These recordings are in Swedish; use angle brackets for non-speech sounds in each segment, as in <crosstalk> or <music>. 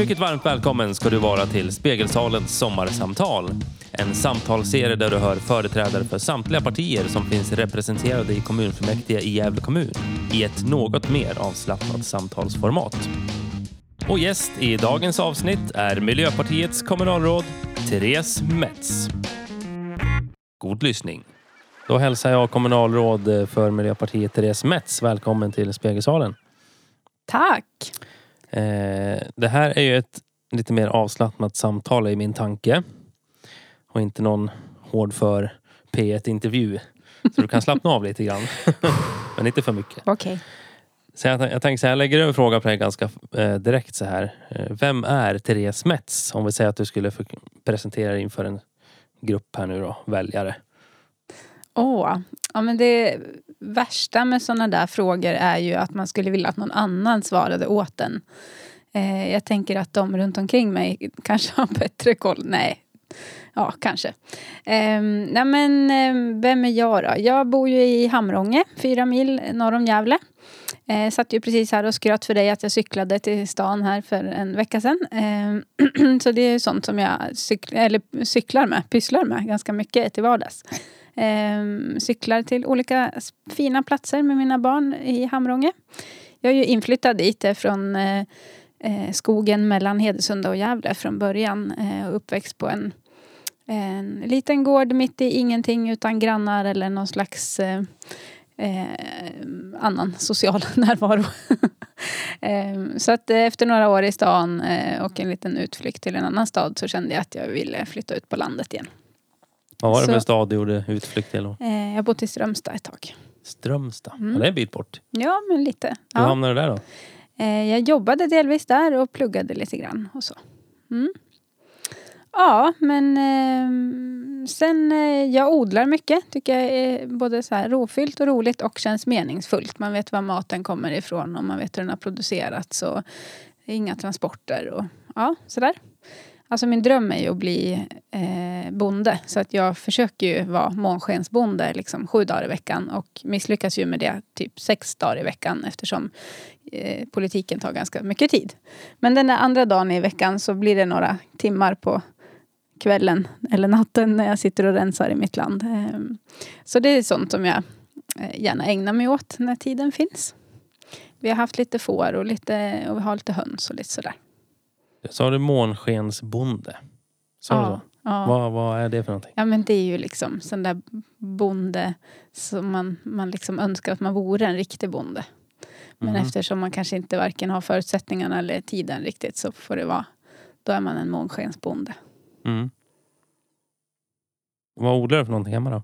Mycket varmt välkommen ska du vara till Spegelsalens sommarsamtal. En samtalsserie där du hör företrädare för samtliga partier som finns representerade i kommunfullmäktige i Gävle kommun i ett något mer avslappnat samtalsformat. Och gäst i dagens avsnitt är Miljöpartiets kommunalråd Therese Metz. God lyssning. Då hälsar jag kommunalråd för Miljöpartiet Therese Metz välkommen till Spegelsalen. Tack! Eh, det här är ju ett lite mer avslappnat samtal i min tanke. Och inte någon hård för P1-intervju. Så du kan slappna av lite grann. <laughs> Men inte för mycket. Okej. Så jag, jag tänker så här, jag lägger en fråga på dig ganska eh, direkt så här. Eh, vem är Therese Metz? Om vi säger att du skulle presentera dig inför en grupp här nu då, väljare. Åh, ja men det värsta med sådana där frågor är ju att man skulle vilja att någon annan svarade åt en. Eh, jag tänker att de runt omkring mig kanske har <laughs> bättre koll. Nej, ja kanske. Eh, nej men eh, vem är jag då? Jag bor ju i Hamrånge, fyra mil norr om Gävle. Eh, satt ju precis här och skröt för dig att jag cyklade till stan här för en vecka sedan. Eh, <clears throat> så det är sånt som jag cykl eller cyklar med, pysslar med ganska mycket till vardags. Eh, cyklar till olika fina platser med mina barn i Hamrånge. Jag är ju inflyttad dit från eh, eh skogen mellan Hedesunda och Gävle från början. Eh, uppväxt på en, en liten gård mitt i ingenting utan grannar eller någon slags eh, eh, annan social <laughs> närvaro. <laughs> eh, så att eh, efter några år i stan eh, och en liten utflykt till en annan stad så kände jag att jag ville flytta ut på landet igen. Vad var det Så- för stad du gjorde utflykt till? då? Eh, jag har bott i Strömstad ett tag. Strömstad. Mm. Ja, det är en bit bort. Ja, men lite. Hur Ja. hamnade du där då? Eh, jag jobbade delvis där och pluggade lite grann och så. Mm. Ja, men eh, sen eh, jag odlar mycket. Tycker jag är både så här rofyllt och roligt och känns meningsfullt. Man vet var maten kommer ifrån och man vet hur den har producerats och inga transporter och ja, sådär. Alltså min dröm är ju att bli eh, bonde så att jag försöker ju vara månskensbonde liksom sju dagar i veckan och misslyckas ju med det typ sex dagar i veckan eftersom eh, politiken tar ganska mycket tid. Men den där andra dagen i veckan så blir det några timmar på kvällen eller natten när jag sitter och rensar i mitt land. Eh, så det är sånt som jag eh, gärna ägnar mig åt när tiden finns. Vi har haft lite får och, lite, och vi har lite höns och lite sådär. Sa du månskensbonde? Sa du så? ja. Vad, vad är det för någonting? Ja men det är ju liksom sån där bonde som man, man liksom önskar att man vore en riktig bonde. Men Mhm. eftersom man kanske inte varken har förutsättningarna eller tiden riktigt så får det vara, då är man en månskensbonde. Mm. Vad odlar du för någonting hemma då?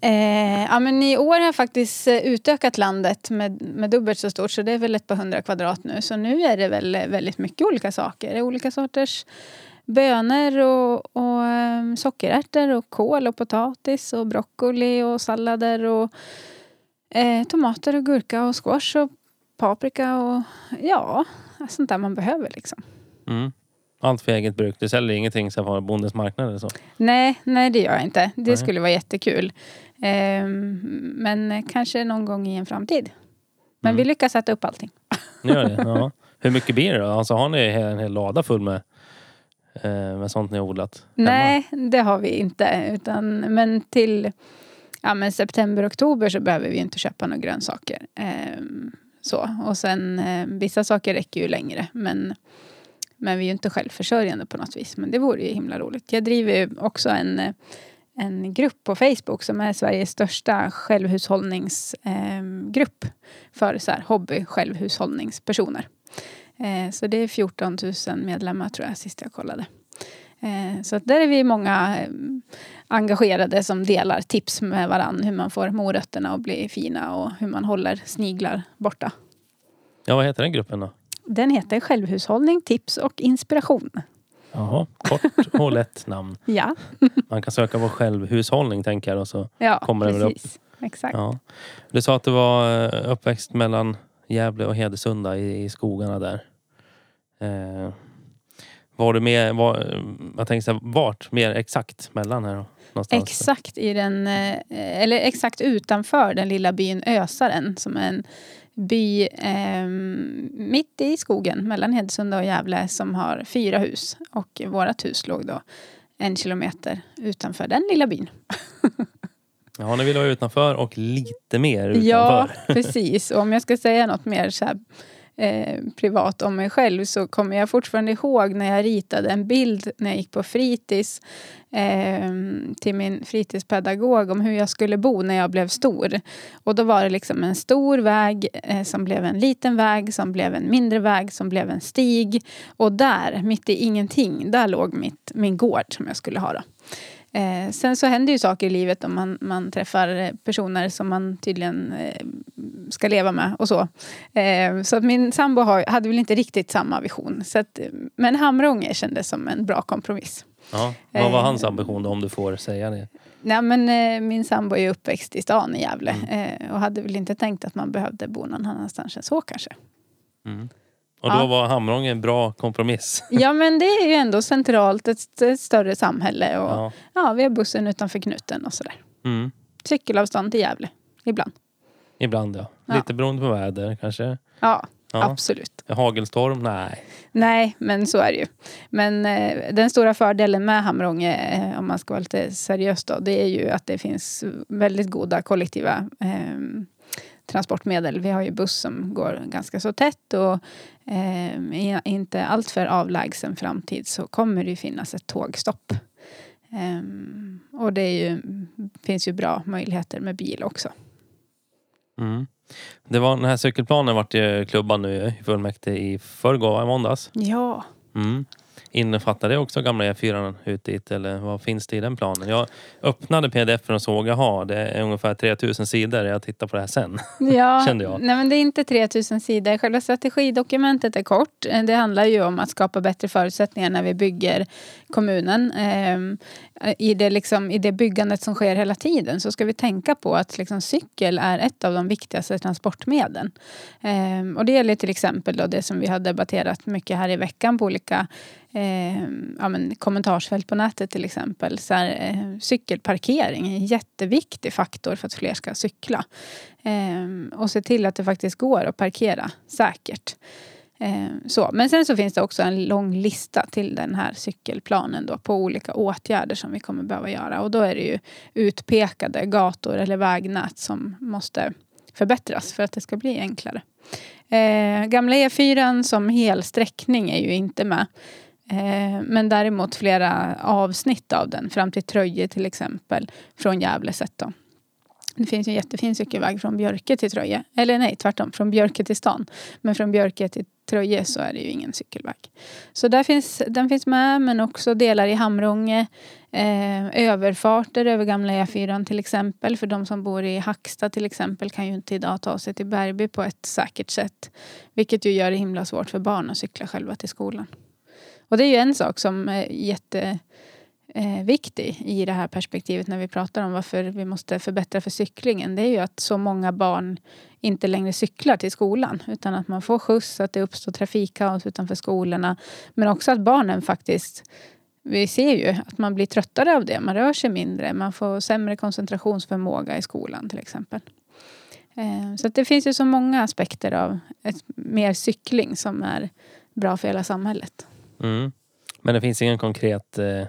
Eh, ja men i år har jag faktiskt eh, utökat landet med, med dubbelt så stort så det är väl ett par hundra kvadrat nu. Så nu är det väl eh, väldigt mycket olika saker. Det är olika sorters bönor och, och ehm, sockerärtor och kål och potatis och broccoli och sallader och eh, tomater och gurka och squash och paprika och ja, sånt där man behöver liksom. Mm. Allt för eget bruk. Du säljer ingenting som har bondens marknad eller så? Nej, nej det gör jag inte. Det Nej. skulle vara jättekul. Ehm, men kanske någon gång i en framtid. Men Mm. vi lyckas sätta upp allting. <laughs> Ni gör det? Ja. Hur mycket blir det då? Alltså har ni en hel lada full med, eh, med sånt ni har odlat? hemma? Nej, det har vi inte. Utan, men till ja, men september, oktober så behöver vi inte köpa några grönsaker. Ehm, så. Och sen eh, vissa saker räcker ju längre. Men, men vi är ju inte självförsörjande på något vis. Men det vore ju himla roligt. Jag driver ju också en, eh, en grupp på Facebook som är Sveriges största självhushållningsgrupp ehm, för så här, hobby självhushållningspersoner. Eh, så det är 14 000 medlemmar tror jag sist jag kollade. Eh, Så där är vi många ehm, engagerade som delar tips med varann hur man får morötterna att bli fina och hur man håller sniglar borta. Ja, vad heter den gruppen då? Den heter Självhushållning, tips och inspiration. Jaha, kort och lätt namn. <laughs> Ja, Man kan söka på självhushållning tänker jag. Och så. ja Kommer det väl upp? precis. Exakt. Ja. Du sa att du var eh, uppväxt mellan Gävle och Hedesunda i, i skogarna där. Eh, var du med, var, jag tänkte vart mer exakt mellan här? Någonstans? Exakt i den, eh, eller exakt utanför den lilla byn Ösaren som är en by eh, mitt i skogen mellan Hedsunda och Gävle som har fyra hus. Och vårt hus låg då en kilometer utanför den lilla byn. <laughs> Ja, ni vill vara utanför och lite mer utanför. Ja, precis. Och om jag ska säga något mer så här, eh, privat om mig själv så kommer jag fortfarande ihåg när jag ritade en bild när jag gick på fritids eh, till min fritidspedagog om hur jag skulle bo när jag blev stor. Och då var det liksom en stor väg eh, som blev en liten väg som blev en mindre väg som blev en stig. Och där, mitt i ingenting, där låg mitt, min gård som jag skulle ha. Då. Eh, sen så händer ju saker i livet om man, man träffar personer som man tydligen eh, ska leva med och så. Eh, så att min sambo har, hade väl inte riktigt samma vision. Så att, men Hamrånge kändes som en bra kompromiss. Ja, vad var hans ambition då, om du får säga det? Nej, men, eh, min sambo är uppväxt i stan i Gävle mm. eh, och hade väl inte tänkt att man behövde bo någon annanstans än så kanske. Mm. Och då ja. var Hamrånge en bra kompromiss. <laughs> Ja men det är ju ändå centralt, ett, ett större samhälle och ja. ja. vi har bussen utanför knuten och sådär. Mm. Cykelavstånd till Gävle, ibland. Ibland ja. ja. Lite beroende på väder kanske. Ja, ja. absolut. Hagelstorm? Nej. Nej, men så är det ju. Men eh, den stora fördelen med Hamrånge, eh, om man ska vara lite seriös då, det är ju att det finns väldigt goda kollektiva eh, transportmedel. Vi har ju buss som går ganska så tätt och eh, i inte alltför avlägsen framtid så kommer det ju finnas ett tågstopp. Eh, och det ju, finns ju bra möjligheter med bil också. Mm. Det var, den här cykelplanen vart ju klubbad nu i fullmäktige i förrgår, i måndags. Ja. Mm. Innefattar det också gamla E4 ut dit eller vad finns det i den planen? Jag öppnade pdf och såg, jaha det är ungefär 3000 sidor. Jag tittar på det här sen. <laughs> Ja, Kände jag. Nej men det är inte 3000 sidor. Själva strategidokumentet är kort. Det handlar ju om att skapa bättre förutsättningar när vi bygger kommunen. Ehm, I det, liksom, I det byggandet som sker hela tiden så ska vi tänka på att liksom, cykel är ett av de viktigaste transportmedlen. Ehm, och det gäller till exempel då det som vi har debatterat mycket här i veckan på olika eh, ja, men kommentarsfält på nätet till exempel. Så här, eh, cykelparkering är en jätteviktig faktor för att fler ska cykla. Eh, och se till att det faktiskt går att parkera säkert. Eh, så. Men sen så finns det också en lång lista till den här cykelplanen då, på olika åtgärder som vi kommer behöva göra. Och då är det ju utpekade gator eller vägnät som måste förbättras för att det ska bli enklare. Eh, gamla E4 som hel sträckning är ju inte med. Eh, men däremot flera avsnitt av den, fram till Tröje till exempel, från Gävle sett då. Det finns en jättefin cykelväg från Björke till Tröje. Eller nej, tvärtom, från Björke till stan. Men från Björke till Tröje så är det ju ingen cykelväg. Så där finns, den finns med, men också delar i Hamrånge. Eh, överfarter över gamla E4 till exempel. För de som bor i Hacksta till exempel kan ju inte idag ta sig till Bergby på ett säkert sätt. Vilket ju gör det himla svårt för barn att cykla själva till skolan. Och det är ju en sak som är jätteviktig eh, i det här perspektivet när vi pratar om varför vi måste förbättra för cyklingen. Det är ju att så många barn inte längre cyklar till skolan utan att man får skjuts, att det uppstår trafikkaos utanför skolorna. Men också att barnen faktiskt vi ser ju att man blir tröttare av det. Man rör sig mindre, man får sämre koncentrationsförmåga i skolan till exempel. Eh, så det finns ju så många aspekter av ett, mer cykling som är bra för hela samhället. Mm. Men det finns ingen konkret eh,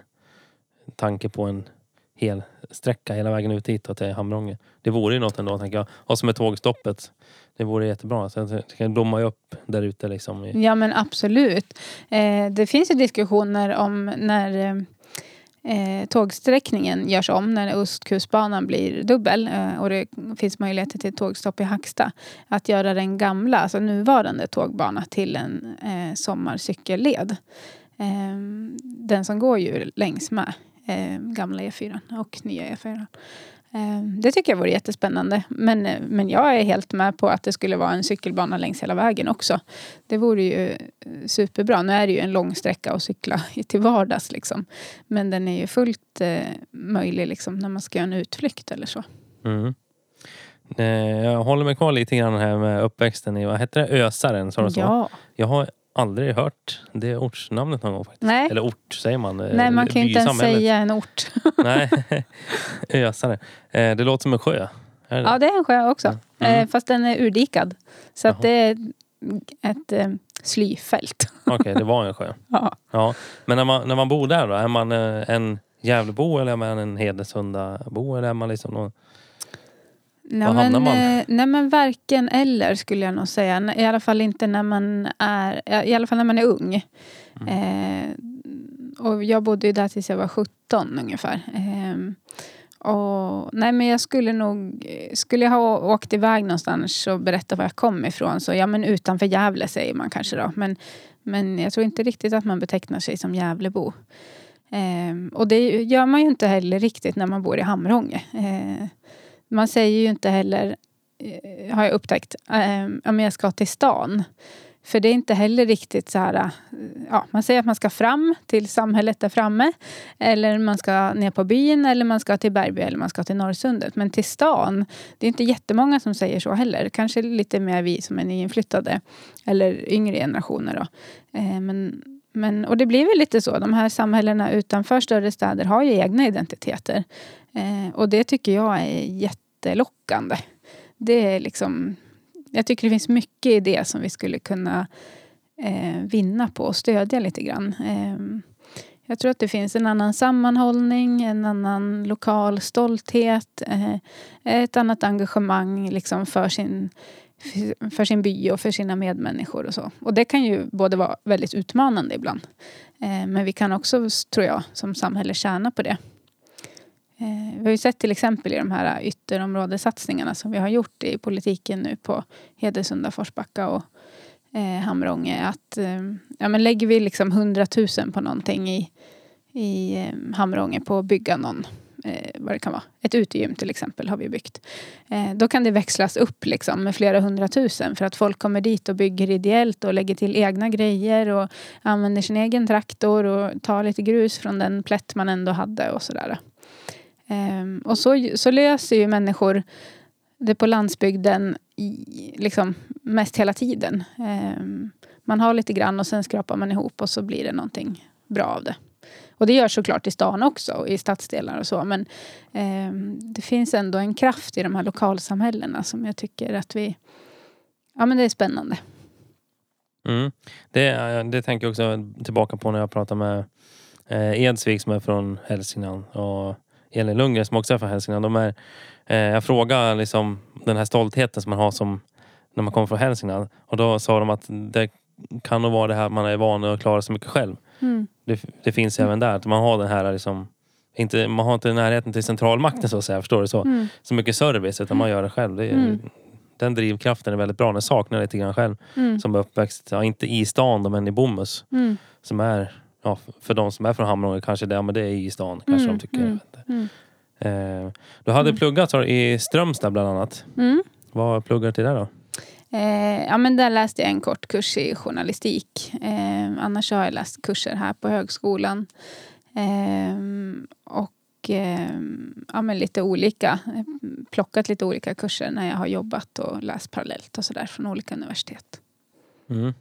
tanke på en hel sträcka hela vägen ut hit till Hamrånge. Det vore ju något ändå, tänker jag. Och som är tågstoppet. Det vore jättebra. Så det kan blomma upp där ute. Liksom. Ja men absolut. Eh, det finns ju diskussioner om när eh, tågsträckningen görs om när Ostkustbanan blir dubbel eh, och det finns möjligheter till tågstopp i Hacksta. Att göra den gamla, alltså nuvarande tågbana till en eh, sommarcykelled. Eh, den som går ju längs med eh, gamla E4 och nya E4. Eh, det tycker jag vore jättespännande. Men, eh, men jag är helt med på att det skulle vara en cykelbana längs hela vägen också. Det vore ju eh, superbra. Nu är det ju en lång sträcka att cykla till vardags. Liksom. Men den är ju fullt eh, möjlig liksom, när man ska göra en utflykt eller så. Mm. Jag håller mig kvar lite grann här med uppväxten i, vad heter det, Ösaren? Så ja. Jag har aldrig hört det ortsnamnet någon gång faktiskt. Nej. Eller ort säger man. Nej, man kan ju inte ens säga en ort. <laughs> Nej, <laughs> Ösare. Eh, det låter som en sjö. Det Ja, det är en sjö också. Mm. Eh, fast den är urdikad. Så att det är ett eh, slyfält. <laughs> Okej, det var en sjö. Ja. Ja. Men när man, när man bor där då, är man eh, en Gävlebo eller är man en Hedesundabo? Eller är man liksom någon... Nej, Var men, hamnar man? eh, nej men varken eller skulle jag nog säga. I alla fall inte när man är, i alla fall när man är ung. Mm. Eh, och jag bodde ju där tills jag var 17 ungefär. Eh, och, nej men jag skulle nog, skulle jag ha åkt iväg någonstans och berättat var jag kom ifrån så ja men utanför Gävle säger man kanske då. Men, men jag tror inte riktigt att man betecknar sig som Gävlebo. Eh, och det gör man ju inte heller riktigt när man bor i Hamrånge. Eh, man säger ju inte heller, eh, har jag upptäckt, ehm, om jag ska till stan. För det är inte heller riktigt så här, eh, ja, man säger att man ska fram till samhället där framme. Eller man ska ner på byn eller man ska till Bergby eller man ska till Norrsundet. Men till stan, det är inte jättemånga som säger så heller. Kanske lite mer vi som är nyinflyttade. Eller yngre generationer då. Eh, men, men, och det blir väl lite så, de här samhällena utanför större städer har ju egna identiteter. Eh, och det tycker jag är jättelockande. Det är liksom, jag tycker det finns mycket i det som vi skulle kunna eh, vinna på och stödja lite grann. Eh, jag tror att det finns en annan sammanhållning, en annan lokal stolthet, eh, ett annat engagemang liksom för, sin, för sin by och för sina medmänniskor och så. Och det kan ju både vara väldigt utmanande ibland. Eh, men vi kan också, tror jag, som samhälle tjäna på det. Eh, vi har ju sett till exempel i de här ytterområdessatsningarna som vi har gjort i politiken nu på Hedesunda, Forsbacka och eh, Hamrånge att eh, ja, men lägger vi liksom 100 000 på någonting i, i eh, Hamrånge på att bygga någon eh, vad det kan vara. Ett utegym till exempel har vi byggt. Eh, då kan det växlas upp liksom med flera hundratusen för att folk kommer dit och bygger ideellt och lägger till egna grejer och använder sin egen traktor och tar lite grus från den plätt man ändå hade och sådär. Eh, och så, så löser ju människor det på landsbygden i, liksom, mest hela tiden. Ehm, man har lite grann och sen skrapar man ihop och så blir det någonting bra av det. Och det görs såklart i stan också, i stadsdelar och så. Men eh, det finns ändå en kraft i de här lokalsamhällena som jag tycker att vi... Ja men det är spännande. Mm. Det, eh, det tänker jag också tillbaka på när jag pratar med eh, Edsvik som är från Hälsingland och Elin Lundgren som också är från Hälsingland. De är, eh, jag frågar liksom den här stoltheten som man har som när man kommer från Hälsingland. Och då sa de att det kan nog vara det här att man är van att klara sig mycket själv. Mm. Det, det finns även där. Att man har den här liksom, inte, man har inte närheten till centralmakten så att säga. Förstår du? Så, Mm. så mycket service utan man gör det själv. Det Mm. Den drivkraften är väldigt bra. Den saknar jag lite grann själv. Mm. Som är uppväxt, ja, inte i stan då, men i Bomhus. Mm. Som är, ja, för de som är från Hamrånge kanske det, ja, men det är i stan. Kanske Mm, de tycker. mm, mm. Eh, du hade pluggat du, i Strömstad bland annat. Mm. Vad pluggar du till där då? Eh, ja, men där läste jag en kort kurs i journalistik. Eh, annars har jag läst kurser här på högskolan. Eh, och eh, ja, men lite olika, plockat lite olika kurser när jag har jobbat och läst parallellt och sådär från olika universitet. Mm.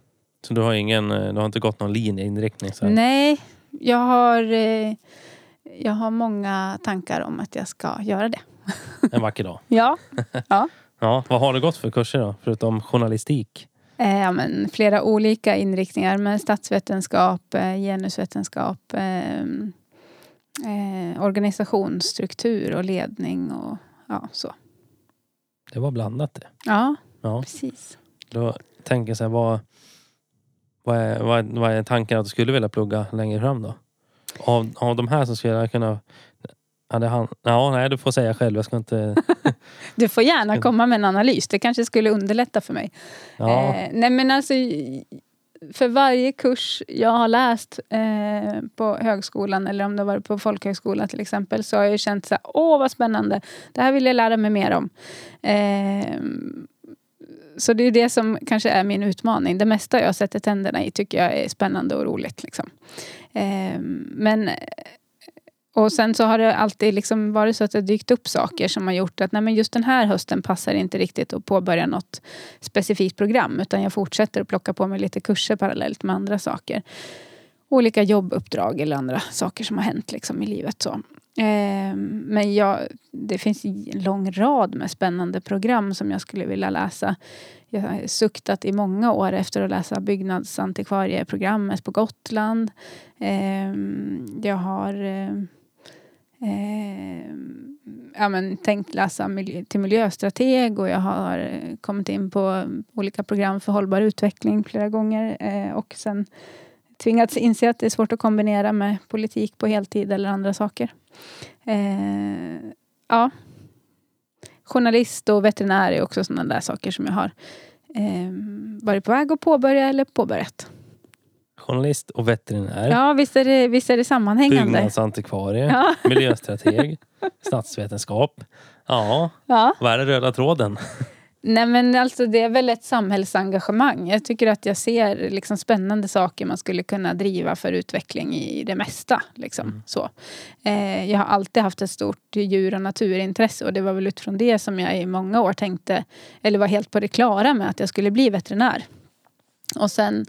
Så du har ingen, eh, du har inte gått någon linjeinriktning? Så här. Nej, jag har, eh, jag har många tankar om att jag ska göra det. En vacker dag. <laughs> Ja, Ja, vad har du gått för kurser då? Förutom journalistik? Eh, ja, men flera olika inriktningar med statsvetenskap, eh, genusvetenskap, eh, eh, organisationsstruktur och ledning och ja, så. Det var blandat det. Ja, Ja. precis. Då tänker jag så här, vad, vad, är, vad, är, vad är tanken att du skulle vilja plugga längre fram då? Av, av de här så skulle jag kunna... Hade han, ja, nej, du får säga själv. Jag ska inte... <laughs> Du får gärna komma med en analys. Det kanske skulle underlätta för mig. Ja, Eh, nej men alltså, för varje kurs jag har läst eh, på högskolan eller om det varit på folkhögskola till exempel så har jag känt så här, åh vad spännande, det här vill jag lära mig mer om. Eh, så det är det som kanske är min utmaning. Det mesta jag sätter tänderna i tycker jag är spännande och roligt. Liksom. Eh, men och sen så har det alltid liksom varit så att det dykt upp saker som har gjort att nej men just den här hösten passar inte riktigt att påbörja något specifikt program utan jag fortsätter att plocka på mig lite kurser parallellt med andra saker. olika jobbuppdrag eller andra saker som har hänt liksom i livet. Så. Eh, men jag, det finns en lång rad med spännande program som jag skulle vilja läsa. Jag har suktat i många år efter att läsa byggnadsantikvarieprogrammet på Gotland. Eh, jag har eh, eh, ja, men, tänkt läsa miljö, till miljöstrateg och jag har eh, kommit in på olika program för hållbar utveckling flera gånger. Eh, och sen tvingats inse att det är svårt att kombinera med politik på heltid eller andra saker. Eh, ja. Journalist och veterinär är också sådana där saker som jag har eh, varit på väg att påbörja eller påbörjat. Journalist och veterinär. Ja, visst är det, visst är det sammanhängande. Byggnadsantikvarie. Ja. <laughs> Miljöstrateg. statsvetenskap. Ja, ja. vad är den röda tråden? Nej men alltså det är väl ett samhällsengagemang. Jag tycker att jag ser liksom spännande saker man skulle kunna driva för utveckling i det mesta. Liksom. Mm. Så. Eh, jag har alltid haft ett stort djur och naturintresse och det var väl utifrån det som jag i många år tänkte, eller var helt på det klara med att jag skulle bli veterinär. Och sen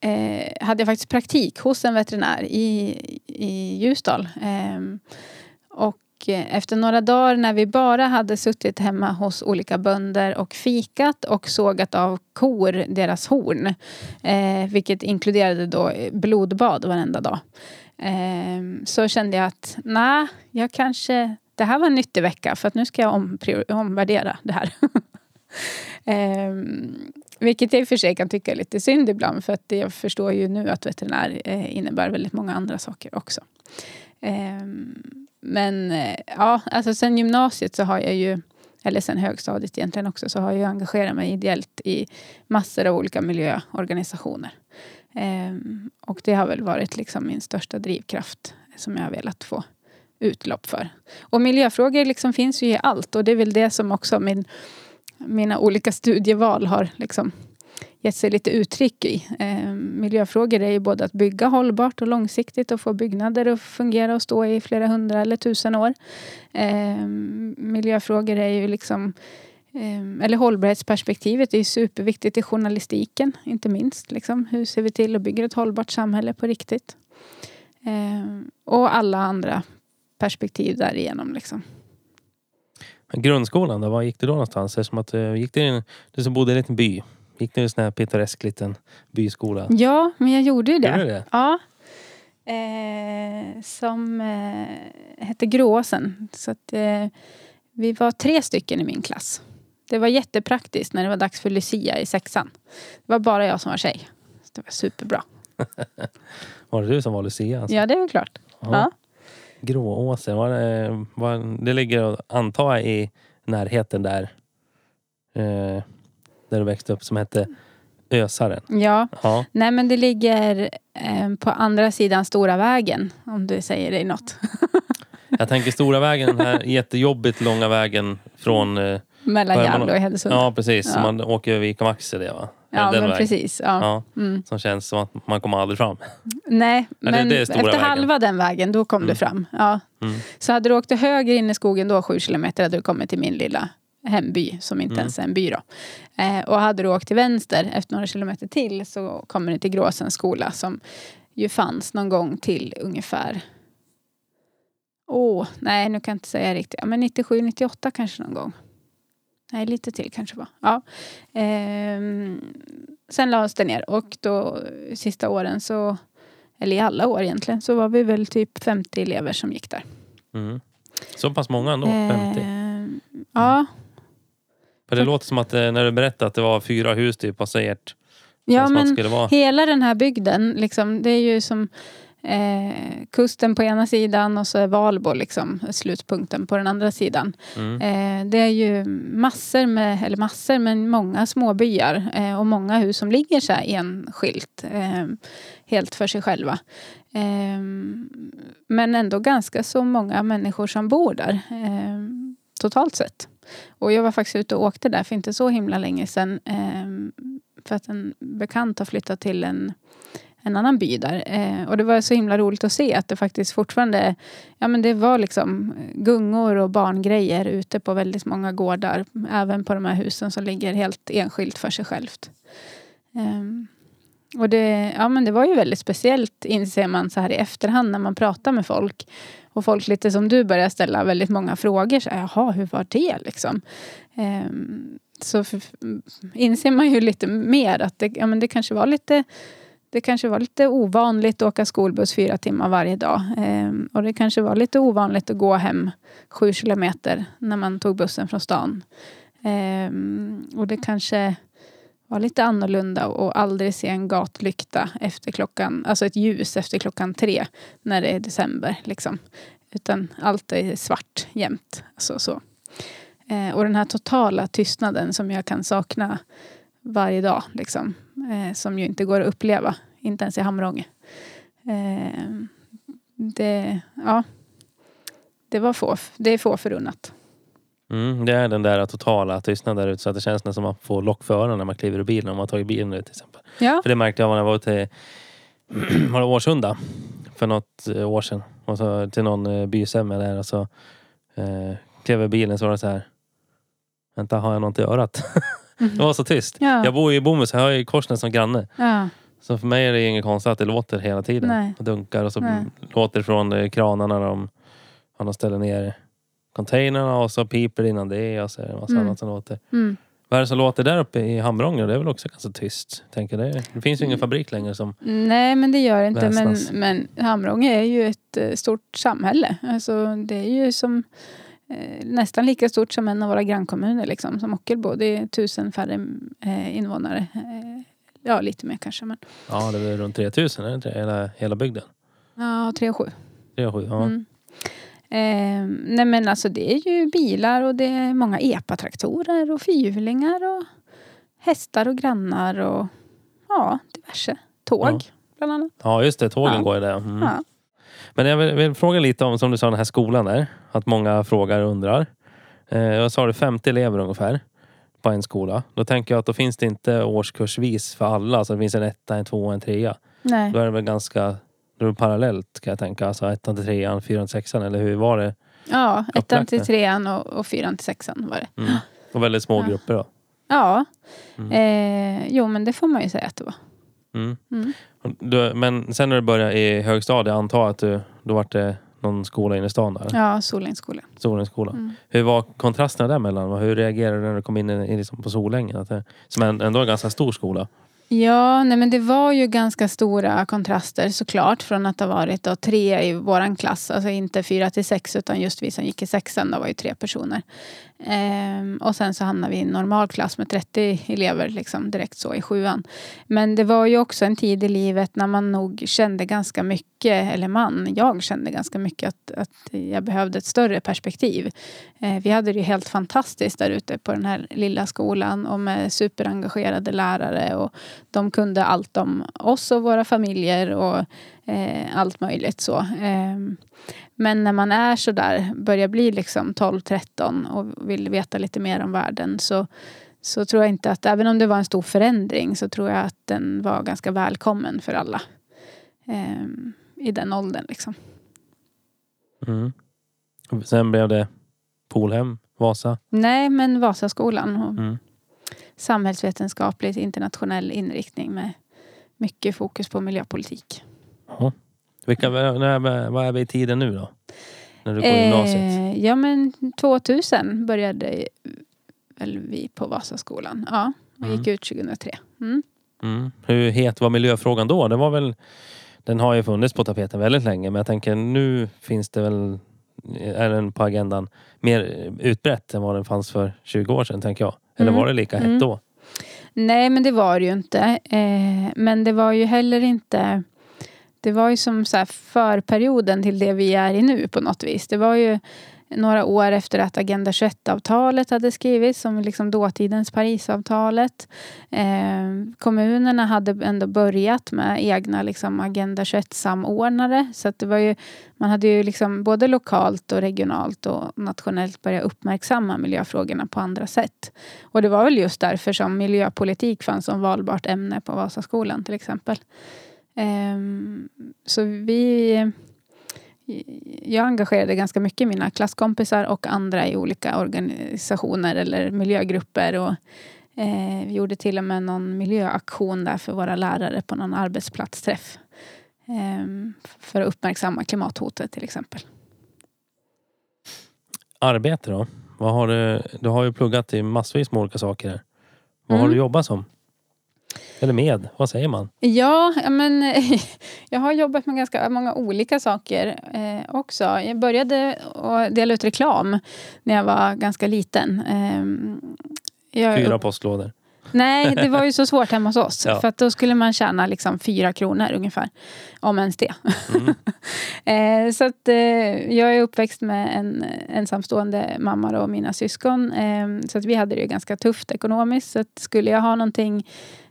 eh, hade jag faktiskt praktik hos en veterinär i, i Ljusdal. Eh, och efter några dagar när vi bara hade suttit hemma hos olika bönder och fikat och sågat av kor deras horn. Eh, vilket inkluderade då blodbad varenda dag. Eh, så kände jag att nej, jag kanske... Det här var en nyttig vecka för att nu ska jag omvärdera det här. <laughs> eh, vilket jag i och för sig kan tycka är lite synd ibland för att jag förstår ju nu att veterinär eh, innebär väldigt många andra saker också. Ehm, men eh, ja, alltså sen gymnasiet så har jag ju, eller sen högstadiet egentligen också, så har jag engagerat mig ideellt i massor av olika miljöorganisationer. Ehm, och det har väl varit liksom min största drivkraft som jag har velat få utlopp för. Och miljöfrågor liksom finns ju i allt och det är väl det som också min, mina olika studieval har liksom gett sig lite uttryck i. Eh, miljöfrågor är ju både att bygga hållbart och långsiktigt och få byggnader att fungera och stå i flera hundra eller tusen år. Eh, miljöfrågor är ju liksom eh, eller hållbarhetsperspektivet är ju superviktigt i journalistiken, inte minst. Liksom. Hur ser vi till att bygga ett hållbart samhälle på riktigt? Eh, och alla andra perspektiv därigenom. Liksom. Grundskolan då, var gick du då någonstans? Det som att, eh, gick du, du som bodde i en liten by, Gick du i en sån här pittoresk liten byskola? Ja, men jag gjorde ju det. Gjorde det? Ja. Eh, som eh, hette Grååsen. Så att, eh, vi var tre stycken i min klass. Det var jättepraktiskt när det var dags för Lucia i sexan. Det var bara jag som var tjej. Så det var superbra. <laughs> var det du som var Lucia? Alltså? Ja, det är väl klart. Ja. Grååsen, var det, var, det ligger antar jag i närheten där. Eh, där du växte upp som hette Ösaren? Ja. ja. Nej men det ligger eh, på andra sidan Stora vägen. Om du säger dig något. <laughs> Jag tänker Stora vägen, den här jättejobbigt långa vägen från eh, mellan Gävle och Hedesunda. Ja precis, ja. man åker över Vika Maxi det va? Ja men vägen. precis. Ja. ja. Mm. Som känns som att man kommer aldrig fram. Nej, men efter vägen. halva den vägen då kom mm. du fram. Ja. Mm. Så hade du åkt höger in i skogen då sju kilometer hade du kommit till min lilla hemby som inte mm. ens är en by. Då. Eh, och hade du åkt till vänster efter några kilometer till så kommer du till Gråsens skola som ju fanns någon gång till ungefär Åh, oh, nej nu kan jag inte säga riktigt. Ja, men 97, 98 kanske någon gång. Nej, lite till kanske var. Ja. Ehm, sen lades det ner och då sista åren så, eller i alla år egentligen, så var vi väl typ 50 elever som gick där. Mm. Så pass många ändå? 50? Ehm, ja, för det låter som att eh, när du berättade att det var fyra hus typ, alltså ert... Ja men hela den här bygden, liksom, det är ju som eh, kusten på ena sidan och så är Valbo liksom slutpunkten på den andra sidan. Mm. Eh, det är ju massor med, eller massor, men många småbyar eh, och många hus som ligger så här enskilt. Eh, helt för sig själva. Eh, men ändå ganska så många människor som bor där totalt sett. Och jag var faktiskt ute och åkte där för inte så himla länge sedan. Eh, för att en bekant har flyttat till en, en annan by där. Eh, och det var så himla roligt att se att det faktiskt fortfarande Ja men det var liksom gungor och barngrejer ute på väldigt många gårdar. Även på de här husen som ligger helt enskilt för sig självt. Eh, Och det, ja, men det var ju väldigt speciellt inser man så här i efterhand när man pratar med folk. Och folk lite som du börjar ställa väldigt många frågor. Så, Jaha, hur var det liksom? Eh, så för, inser man ju lite mer att det, ja, men det kanske var lite det kanske var lite ovanligt att åka skolbuss fyra timmar varje dag. Ehm, och det kanske var lite ovanligt att gå hem sju kilometer när man tog bussen från stan. Ehm, och det kanske var lite annorlunda och aldrig se en gatlykta efter klockan, alltså ett ljus efter klockan tre när det är december. Liksom. Utan allt är svart jämt. Alltså så. Eh, och den här totala tystnaden som jag kan sakna varje dag. Liksom, eh, som ju inte går att uppleva, inte ens i Hamrånge. Eh, det, ja, det, var få, det är få förunnat. Mm, det är den där totala tystnaden där ute så att det känns nästan som att man får lock för öronen när man kliver ur bilen om man tagit bilen nu till exempel. Ja. För det märkte jag när jag var ute <clears throat> var det Årsunda för något eh, år sedan. Och så till någon eh, bysämja där och så eh, klev bilen så var det så här. Vänta, har jag något i örat? <laughs> det var så tyst. Ja. Jag bor ju i Bomhus, jag har ju Korsnäs som granne. Ja. Så för mig är det inget konstigt att det låter hela tiden. Nej. Och dunkar och så Nej. låter det från eh, kranarna när de, när de ställer ner containrarna och så piper det innan det och så är det en massa Mm. annat som låter. Mm. Vad är det som låter där uppe i Hamrånge? Det är väl också ganska tyst. Tänker det. det finns ju ingen fabrik längre som... Nej, men det gör det inte. Men, Väsnas. men Hamrånge är ju ett eh, stort samhälle. Alltså, det är ju som nästan lika stort som en av våra grannkommuner, liksom, som Ockelbo. Det är tusen färre eh, invånare. Eh, ja, lite mer kanske. Men, Ja, det är väl runt 3000, är det inte? Hela, hela bygden. ja, tre och sju. 3 7, ja. Mm. Eh, nej men alltså det är ju bilar och det är många epatraktorer och fyrhjulingar och hästar och grannar och ja, diverse. Tåg Ja. bland annat. ja, just det. Tågen Ja. går ju där. Mm. Ja. Men jag vill, vill fråga lite om, som du sa, den här skolan där. Att många frågar och undrar. Eh, jag sa det 50 elever ungefär på en skola. Då tänker jag att då finns det inte årskursvis för alla. Så det finns en etta, en tvåa, en trea. Nej. Då är det väl ganska då är parallellt kan jag tänka. Alltså ettan till trean, fyran till sexan. Eller hur var det? Ja, ettan till trean och, och fyran till sexan var det. Mm. Och väldigt små Ja. grupper då. Ja, Mm. eh, jo men det får man ju säga att det var. Mm. Mm. Du, men sen när du började i högstadiet, jag antar att du, då var det någon skola inne i stan där? Ja, Solängds skola. Solängs skola. Mm. Hur var kontrasterna däremellan? Hur reagerade du när du kom in i, i liksom på Solängen? Att det, som ändå en ganska stor skola. Ja, nej men det var ju ganska stora kontraster såklart från att ha varit då tre i våran klass. Alltså inte fyra till sex utan just vi som gick i sexan, då var ju tre personer. Ehm, och sen så hamnade vi i en normal klass med 30 elever liksom direkt så i sjuan. Men det var ju också en tid i livet när man nog kände ganska mycket, eller man, jag kände ganska mycket att, att jag behövde ett större perspektiv. Ehm, vi hade det ju helt fantastiskt där ute på den här lilla skolan och med superengagerade lärare och de kunde allt om oss och våra familjer och eh, allt möjligt så. Eh, men när man är så där, börjar bli liksom 12-13 och vill veta lite mer om världen så, så tror jag inte att, även om det var en stor förändring, så tror jag att den var ganska välkommen för alla. Eh, I den åldern liksom. Mm. Sen blev det Polhem, Vasa. Nej, men Vasaskolan och Mm. samhällsvetenskapligt internationell inriktning med mycket fokus på miljöpolitik. Jaha. Vilka, när, vad är vi i tiden nu då? När du går i gymnasiet? Eh, ja men 2000 började väl vi på Vasaskolan. Ja, och Mm. gick ut 2003. Mm. Mm. Hur het var miljöfrågan då? Det var väl, den har ju funnits på tapeten väldigt länge men jag tänker nu finns det väl, är den på agendan mer utbrett än vad den fanns för 20 år sedan tänker jag. Eller Mm. var det lika hett Mm. då? Nej men det var det ju inte. Eh, men det var ju heller inte det var ju som så här förperioden till det vi är i nu på något vis. Det var ju några år efter att Agenda 21-avtalet hade skrivits, som liksom dåtidens Parisavtalet. Eh, kommunerna hade ändå börjat med egna liksom, Agenda 21-samordnare. Så att det var ju, man hade ju liksom både lokalt och regionalt och nationellt börjat uppmärksamma miljöfrågorna på andra sätt. Och det var väl just därför som miljöpolitik fanns som valbart ämne på Vasaskolan till exempel. Ehm, så vi... Jag engagerade ganska mycket mina klasskompisar och andra i olika organisationer eller miljögrupper. Och, Eh, vi gjorde till och med någon miljöaktion där för våra lärare på någon arbetsplatsträff. Eh, för att uppmärksamma klimathotet till exempel. Arbete då? Vad har du, du har ju pluggat i massvis med olika saker. Här. Vad har Mm. du jobbat som? Eller med? Vad säger man? Ja, men <laughs> jag har jobbat med ganska många olika saker eh, också. Jag började att dela ut reklam när jag var ganska liten. Eh, jag, Fyra postlådor. Nej, det var ju så svårt hemma hos oss. <laughs> Ja. För då skulle man tjäna liksom fyra kronor ungefär. Om ens det. Mm. <laughs> eh, så att, eh, jag är uppväxt med en ensamstående mamma och mina syskon. Eh, så att vi hade det ganska tufft ekonomiskt. Så att skulle jag ha någonting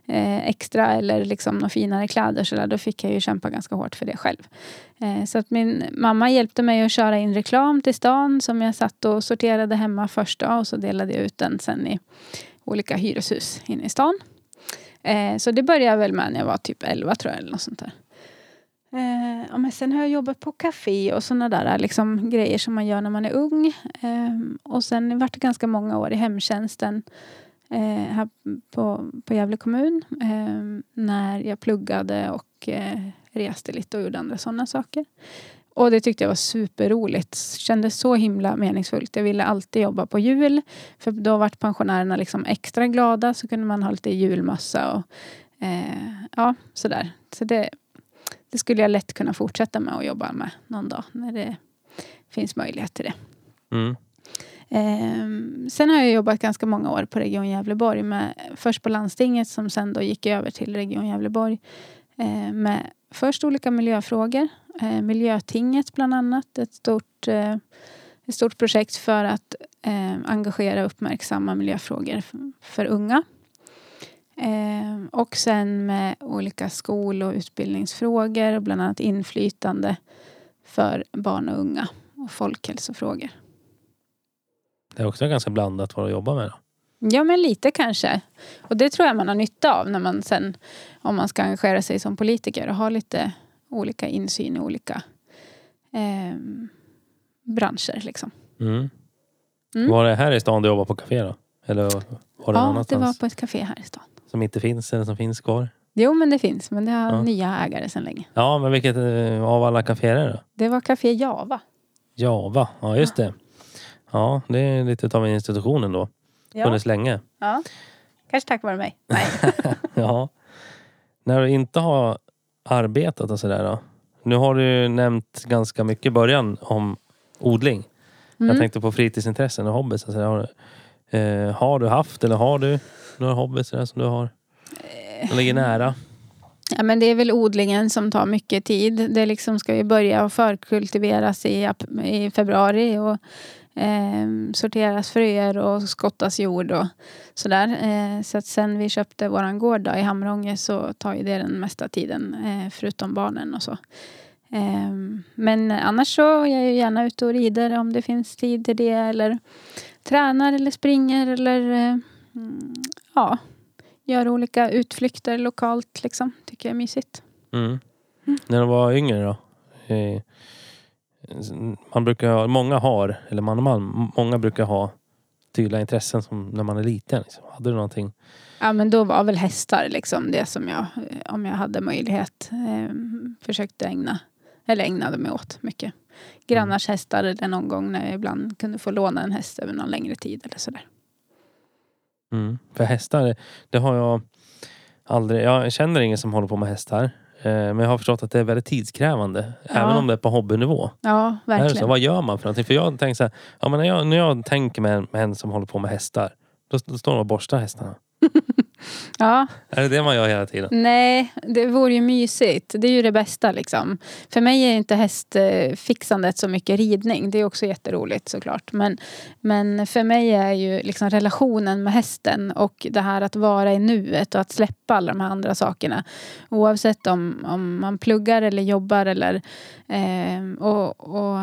eh, extra eller liksom några finare kläder så där, då fick jag ju kämpa ganska hårt för det själv. Eh, så att min mamma hjälpte mig att köra in reklam till stan som jag satt och sorterade hemma först då, och så delade jag ut den sen i olika hyreshus inne i stan. Eh, så det började jag väl med när jag var typ 11 tror jag eller något sånt där. Eh, ja, men sen har jag jobbat på café och såna där liksom, grejer som man gör när man är ung. Eh, och sen vart det ganska många år i hemtjänsten eh, här på, på Gävle kommun. Eh, när jag pluggade och eh, reste lite och gjorde andra sådana saker. Och det tyckte jag var superroligt. Kändes så himla meningsfullt. Jag ville alltid jobba på jul. För då vart pensionärerna liksom extra glada. Så kunde man ha lite julmössa och eh, ja, sådär. Så det, det skulle jag lätt kunna fortsätta med att jobba med någon dag. När det finns möjlighet till det. Mm. Eh, sen har jag jobbat ganska många år på Region Gävleborg. Med, först på landstinget som sen då gick över till Region Gävleborg. Eh, med först olika miljöfrågor. Eh, Miljötinget bland annat. Ett stort, eh, ett stort projekt för att eh, engagera och uppmärksamma miljöfrågor för unga. Eh, och sen med olika skol och utbildningsfrågor. Bland annat inflytande för barn och unga. Och folkhälsofrågor. Det är också ganska blandat vad du jobbar med. Då. Ja, men lite kanske. Och det tror jag man har nytta av när man sen, om man ska engagera sig som politiker och ha lite olika insyn i olika eh, branscher. Liksom. Mm. Mm. Var det här i stan du jobbar på café då? Eller var det Ja, det annanstans var på ett café här i stan. som inte finns eller som finns kvar? Jo, men det finns. Men det har Ja. nya ägare sedan länge. Ja, men vilket eh, av alla kaféer är det då? Det var Café Java. Java, ja just det. Ja, det är lite av en institution ändå. Ja. Funnits länge. ja. Kanske tack vare mig. Nej. <laughs> Ja. När du inte har arbetat och sådär då? Nu har du ju nämnt ganska mycket i början om odling. Jag Mm. tänkte på fritidsintressen och hobbys. och sådär. Har, du- eh, har du haft eller har du några hobbys som du har? Som ligger nära? Ja, men det är väl odlingen som tar mycket tid. Det liksom ska ju börja förkultiveras i, i februari och eh, sorteras fröer och skottas jord och sådär. Eh, så att sen vi köpte våran gård då, i Hamrånge så tar ju det den mesta tiden eh, förutom barnen och så. Eh, men annars så är jag ju gärna ute och rider om det finns tid till det eller tränar eller springer eller eh, mm, ja, gör olika utflykter lokalt liksom. Tycker jag är mysigt. Mm. När du var yngre då? Eh, man brukar ha, många har, eller man och man, många brukar ha tydliga intressen som när man är liten. Liksom. Hade du någonting? Ja men då var väl hästar liksom det som jag, om jag hade möjlighet, eh, försökte ägna, eller ägnade mig åt mycket. Grannars hästar eller någon gång när jag ibland kunde få låna en häst över någon längre tid eller sådär. Mm. För hästar, det har jag aldrig... Jag känner ingen som håller på med hästar. Eh, men jag har förstått att det är väldigt tidskrävande. Även om det är på hobbynivå. Ja, det så? verkligen. Vad gör man för någonting? För jag tänker så här, ja, men när, jag, när jag tänker med en, med en som håller på med hästar. Då, då står de och borstar hästarna. <laughs> Ja, Är det det man gör hela tiden? nej, det vore ju mysigt. Det är ju det bästa liksom. För mig är inte hästfixandet så mycket ridning. Det är också jätteroligt såklart. Men, men för mig är ju liksom relationen med hästen och det här att vara i nuet och att släppa alla de här andra sakerna. Oavsett om, om man pluggar eller jobbar eller eh, och, och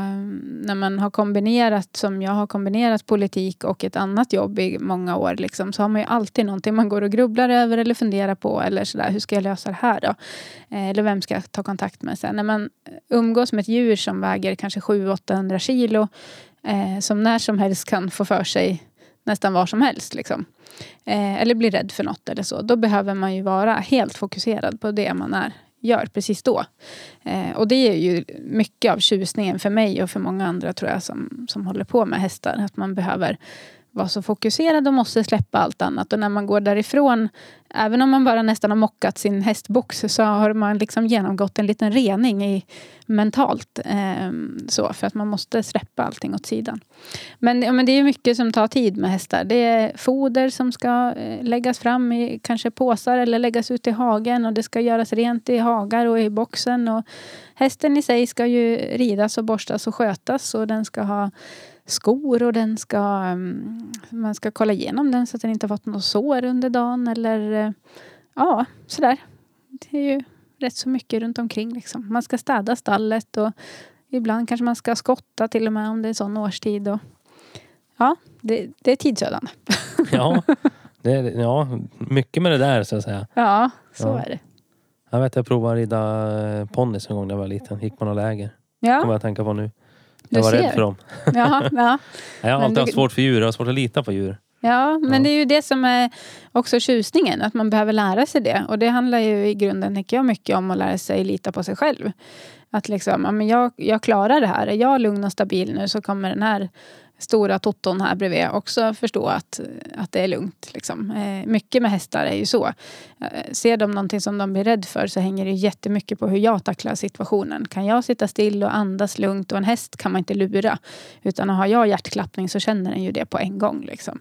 när man har kombinerat som jag har kombinerat politik och ett annat jobb i många år liksom, så har man ju alltid någonting man går och grubblar över eller funderar på eller sådär, hur ska jag lösa det här då? Eh, eller vem ska jag ta kontakt med sen? När man umgås med ett djur som väger kanske 700-800 kilo eh, som när som helst kan få för sig nästan var som helst. Liksom. Eh, eller blir rädd för något eller så. Då behöver man ju vara helt fokuserad på det man är, gör precis då. Eh, och det är ju mycket av tjusningen för mig och för många andra tror jag som, som håller på med hästar. Att man behöver vara så fokuserad och måste släppa allt annat. Och när man går därifrån, även om man bara nästan har mockat sin hästbox, så har man liksom genomgått en liten rening i, mentalt. Eh, så, för att man måste släppa allting åt sidan. Men, ja, men det är mycket som tar tid med hästar. Det är foder som ska eh, läggas fram i kanske påsar eller läggas ut i hagen. Och det ska göras rent i hagar och i boxen. Och hästen i sig ska ju ridas och borstas och skötas. Och den ska ha skor och den ska, mm, man ska kolla igenom den så att den inte har fått något sår under dagen eller eh, ja, sådär. Det är ju rätt så mycket runt omkring liksom. Man ska städa stallet och ibland kanske man ska skotta till och med om det är sån årstid. Och, ja, det, det är tidsödande. Ja, <laughs> det ja, mycket med det där så att säga. Ja, så Ja. är det. Jag vet jag provade att rida eh, ponnys en gång när jag var liten. Gick på några läger. kommer Ja, jag att tänka på nu. Du Jag var ser. rädd för dem. <laughs> ja, ja. Jag har alltid du- haft svårt för djur. Jag har svårt att lita på djur. Ja, men Ja. det är ju det som är också tjusningen, att man behöver lära sig det. Och det handlar ju i grunden, tänker jag, mycket om att lära sig lita på sig själv. Att liksom, ja, men jag, jag klarar det här. Är jag lugn och stabil nu så kommer den här stora totton här bredvid också förstå att, att det är lugnt. Liksom. Eh, mycket med hästar är ju så. Eh, ser de någonting som de blir rädd för så hänger det jättemycket på hur jag tacklar situationen. Kan jag sitta still och andas lugnt och en häst kan man inte lura. Utan har jag hjärtklappning så känner den ju det på en gång. Liksom.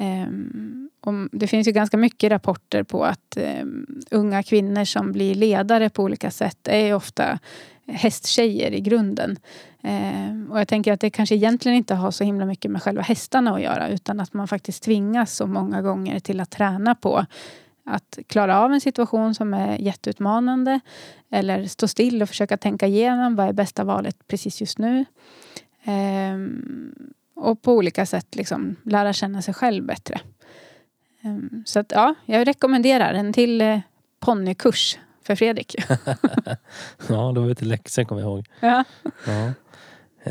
Um, det finns ju ganska mycket rapporter på att um, unga kvinnor som blir ledare på olika sätt är ofta hästtjejer i grunden. Eh, och jag tänker att det kanske egentligen inte har så himla mycket med själva hästarna att göra utan att man faktiskt tvingas så många gånger till att träna på att klara av en situation som är jätteutmanande eller stå still och försöka tänka igenom vad är bästa valet precis just nu. Eh, och på olika sätt liksom lära känna sig själv bättre. Eh, så att ja, jag rekommenderar en till eh, ponnykurs för Fredrik. <laughs> Ja, det var lite läxor kommer jag ihåg. ja. Ja.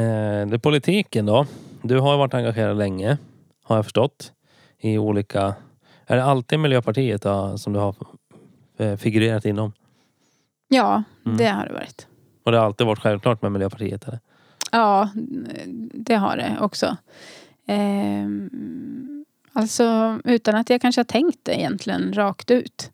Eh, det politiken då. Du har varit engagerad länge. Har jag förstått. I olika... Är det alltid Miljöpartiet då, som du har eh, figurerat inom? ja, Mm. det har det varit. Och det har alltid varit självklart med Miljöpartiet? Eller? Ja, det har det också. Ehm, alltså utan att jag kanske har tänkt det egentligen rakt ut.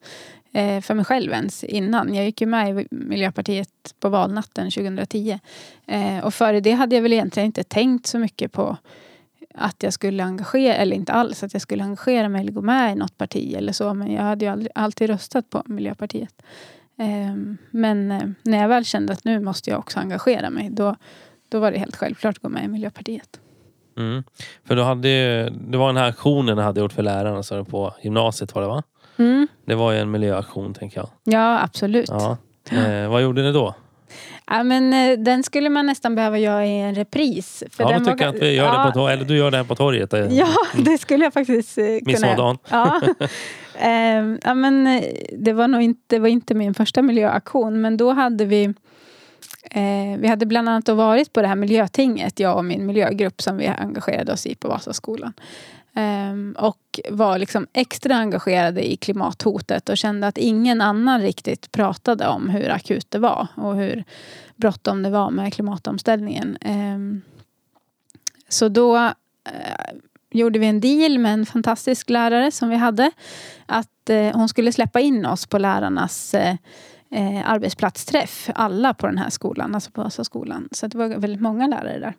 Eh, för mig själv ens innan. Jag gick ju med i Miljöpartiet på valnatten 2010. Eh, och före det hade jag väl egentligen inte tänkt så mycket på att jag skulle engagera, eller inte alls, att jag skulle engagera mig eller gå med i något parti eller så. Men jag hade ju aldrig, alltid röstat på Miljöpartiet. Ehm, men eh, när jag väl kände att nu måste jag också engagera mig, då, då var det helt självklart att gå med i Miljöpartiet. Mm. För du hade ju, det var den här aktionen du hade gjort för lärarna så på gymnasiet var det va? Mm. Det var ju en miljöaktion tänker jag. Ja, absolut. Ja. Eh, vad gjorde ni då? Ja, men, eh, den skulle man nästan behöva göra i en repris. För ja, den då tycker jag att vi gör ja, det på torget. Eller du gör det här på torget. eh. Ja, det skulle jag faktiskt eh, kunna göra. Midsommardagen. Ja. <laughs> Ehm, ja, men, det var nog inte, det var inte min första miljöaktion, men då hade vi vi hade bland annat varit på det här miljötinget, jag och min miljögrupp som vi engagerade oss i på Vasaskolan. Ehm, och var liksom extra engagerade i klimathotet och kände att ingen annan riktigt pratade om hur akut det var och hur bråttom det var med klimatomställningen. Ehm, så då eh, gjorde vi en deal med en fantastisk lärare som vi hade. Att eh, hon skulle släppa in oss på lärarnas eh, arbetsplatsträff. Alla på den här skolan, alltså på Vasaskolan. Så det var väldigt många lärare där.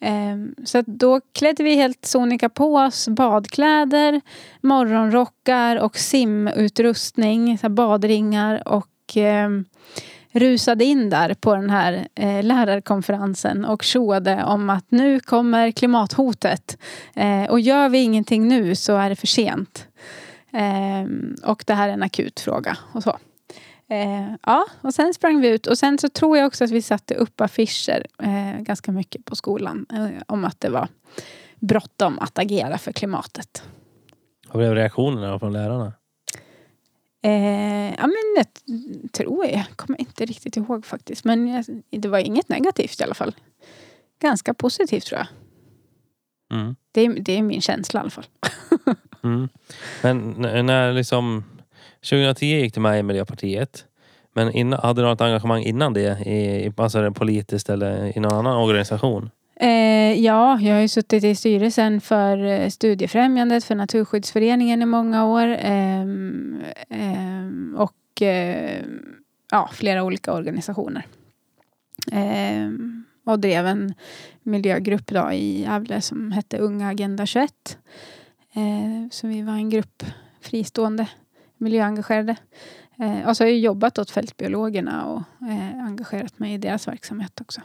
Ehm, så att då klädde vi helt sonika på oss badkläder, morgonrockar och simutrustning, så badringar och ehm, rusade in där på den här eh, lärarkonferensen och tjoade om att nu kommer klimathotet. Eh, och gör vi ingenting nu så är det för sent. Ehm, och det här är en akut fråga. Och så. Eh, ja, och sen sprang vi ut och sen så tror jag också att vi satte upp affischer eh, ganska mycket på skolan eh, om att det var bråttom att agera för klimatet. Vad blev reaktionerna från lärarna? Eh, ja, men det tror jag. Jag kommer inte riktigt ihåg faktiskt. Men jag, det var inget negativt i alla fall. Ganska positivt tror jag. Mm. Det är, det är min känsla i alla fall. <laughs> Mm. Men när liksom 2010 gick du med i Miljöpartiet. Men innan, hade du något engagemang innan det? I, alltså politiskt eller i någon annan organisation? Eh, ja, jag har ju suttit i styrelsen för eh, Studiefrämjandet, för Naturskyddsföreningen i många år. Eh, eh, och eh, ja, flera olika organisationer. Ehm, och drev en miljögrupp då i Gävle som hette Unga Agenda 21. Eh, så vi var en grupp fristående miljöengagerade. Eh, och så har jag jobbat åt Fältbiologerna och eh, engagerat mig i deras verksamhet också.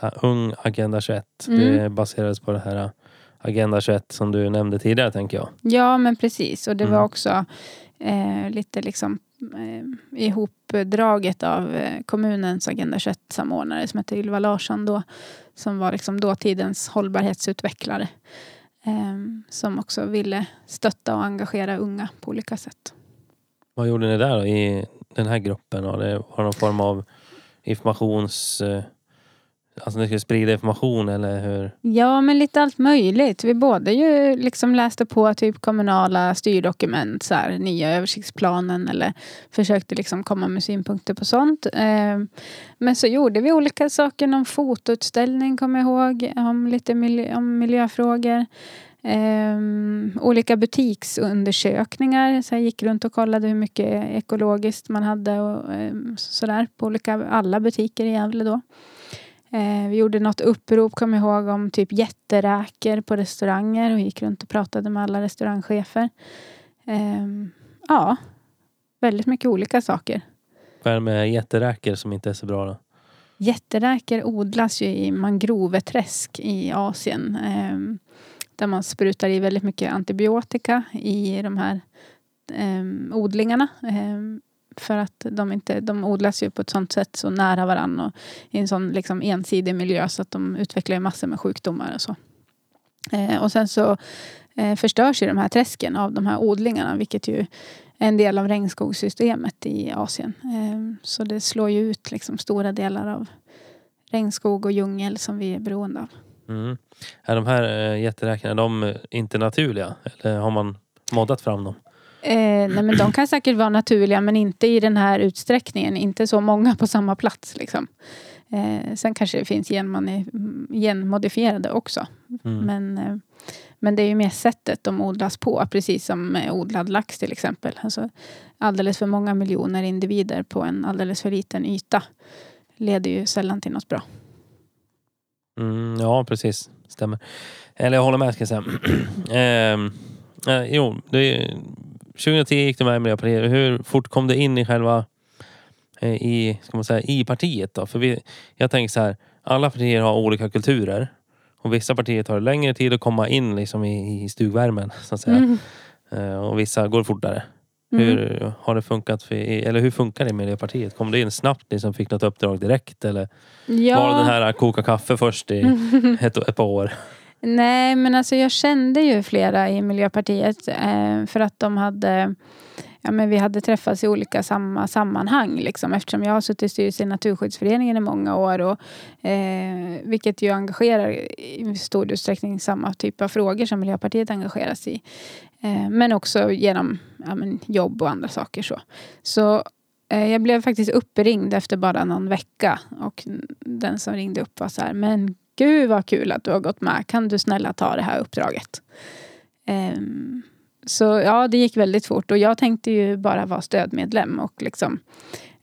Ja, Ung Agenda 21. Mm. Det baserades på det här Agenda 21 som du nämnde tidigare tänker jag. Ja, men precis. Och det Mm. var också eh, lite liksom eh, ihopdraget av eh, kommunens Agenda 21-samordnare som hette Ylva Larsson då. Som var liksom dåtidens hållbarhetsutvecklare. Eh, som också ville stötta och engagera unga på olika sätt. Vad gjorde ni där då i den här gruppen? Har det var det någon form av informations... Eh, Alltså ni skulle sprida information eller hur? Ja, men lite allt möjligt. Vi både ju liksom läste på typ kommunala styrdokument, så här, nya översiktsplanen eller försökte liksom komma med synpunkter på sånt. Eh, men så gjorde vi olika saker, någon fotoutställning kommer jag ihåg, om lite miljö, om miljöfrågor. Um, olika butiksundersökningar, så jag gick runt och kollade hur mycket ekologiskt man hade och um, sådär på olika, alla butiker i Gävle då. Eh, vi gjorde något upprop, kommer jag ihåg, om typ jätteräkor på restauranger och gick runt och pratade med alla restaurangchefer. Eh, ja, väldigt mycket olika saker. Vad är det med jätteräkor som inte är så bra då? Jätteräkor odlas ju i mangroveträsk i Asien. Eh, där man sprutar i väldigt mycket antibiotika i de här eh, odlingarna. För att de, inte, de odlas ju på ett sånt sätt så nära varandra och i en sån liksom ensidig miljö så att de utvecklar massor med sjukdomar och så. Eh, och sen så eh, förstörs ju de här träsken av de här odlingarna vilket ju är en del av regnskogssystemet i Asien. Eh, så det slår ju ut liksom stora delar av regnskog och djungel som vi är beroende av. Mm. Är de här eh, jätteräkorna de eh, inte naturliga? Eller har man moddat fram dem? Eh, nej men de kan säkert vara naturliga men inte i den här utsträckningen. Inte så många på samma plats. Liksom. Eh, sen kanske det finns genmodifierade också. Mm. Men, eh, men det är ju mer sättet de odlas på. Precis som odlad lax till exempel. Alltså, alldeles för många miljoner individer på en alldeles för liten yta leder ju sällan till något bra. Mm, ja, precis. Stämmer. Eller jag håller med ska jag säga. <clears throat> Ehm, eh, jo, det, 2010 gick du med i Miljöpartiet. Hur fort kom du in i själva eh, i, ska man säga, i partiet då? För vi, jag tänker så här, alla partier har olika kulturer. Och vissa partier tar längre tid att komma in liksom i, i stugvärmen. <laughs> Så att säga. Mm. Eh, och vissa går fortare. Mm. Hur har det funkat för, eller hur funkar det i Miljöpartiet? Kom du in snabbt liksom fick något uppdrag direkt? Eller Ja. var det den här koka kaffe först i <laughs> ett, ett par år? Nej, men alltså jag kände ju flera i Miljöpartiet eh, för att de hade Ja, men vi hade träffats i olika samma sammanhang liksom, eftersom jag har suttit i styrelsen i Naturskyddsföreningen i många år och, eh, vilket ju engagerar i stor utsträckning samma typ av frågor som Miljöpartiet engageras i. Eh, men också genom ja, men jobb och andra saker. Så, så eh, jag blev faktiskt uppringd efter bara någon vecka och den som ringde upp var så här, men gud vad kul att du har gått med. Kan du snälla ta det här uppdraget? Um, så ja, det gick väldigt fort och jag tänkte ju bara vara stödmedlem och liksom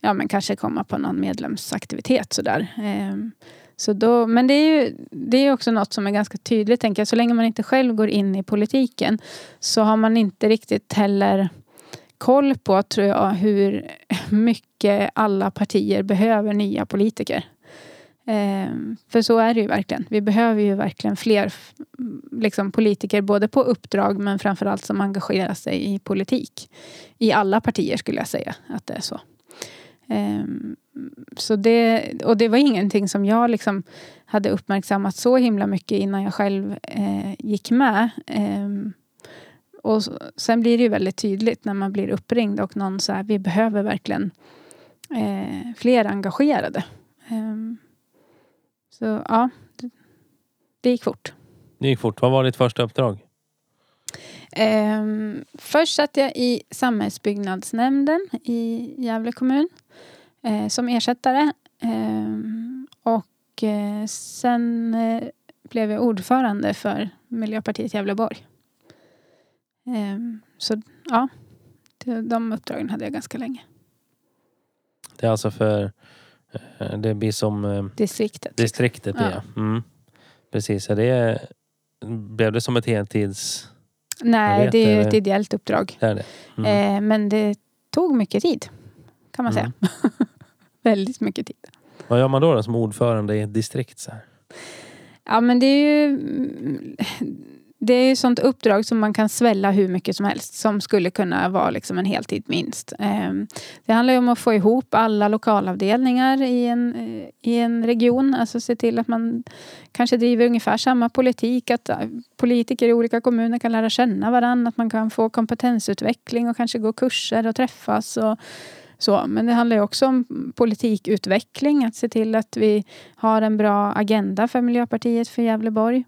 ja, men kanske komma på någon medlemsaktivitet sådär. Um, så då, men det är ju det är också något som är ganska tydligt, tänker jag. Så länge man inte själv går in i politiken så har man inte riktigt heller koll på, tror jag, hur mycket alla partier behöver nya politiker. Ehm, för så är det ju verkligen. Vi behöver ju verkligen fler liksom, politiker, både på uppdrag men framförallt som engagerar sig i politik. I alla partier skulle jag säga att det är så. Ehm, så det, och det var ingenting som jag liksom hade uppmärksammat så himla mycket innan jag själv eh, gick med. Ehm, och sen blir det ju väldigt tydligt när man blir uppringd och någon säger vi behöver verkligen eh, fler engagerade. Så ja, det, gick fort. Det gick fort. Vad var ditt första uppdrag? Ehm, först satt jag i samhällsbyggnadsnämnden i Gävle kommun eh, som ersättare. Ehm, och eh, sen eh, blev jag ordförande för Miljöpartiet Gävleborg. Ehm, så ja, de uppdragen hade jag ganska länge. Det är alltså för... eh, Det blir som eh, Distriktet. distriktet Ja. ja. Mm. Precis. Är det, blev det som ett heltids... Nej, vet det är ju ett ideellt uppdrag. Det det? Mm. Eh, men det tog mycket tid. Kan man Mm. säga. <laughs> Väldigt mycket tid. Vad gör man då, då som ordförande i ett distrikt? Så här? Ja men det är ju det är ju sånt uppdrag som man kan svälla hur mycket som helst. Som skulle kunna vara liksom en heltid minst. Ehm, det handlar ju om att få ihop alla lokalavdelningar i en, eh, i en region. Alltså se till att man kanske driver ungefär samma politik. Att eh, politiker i olika kommuner kan lära känna varandra. Att man kan få kompetensutveckling och kanske gå kurser och träffas. Och, så, men det handlar ju också om politikutveckling, att se till att vi har en bra agenda för Miljöpartiet för Gävleborg.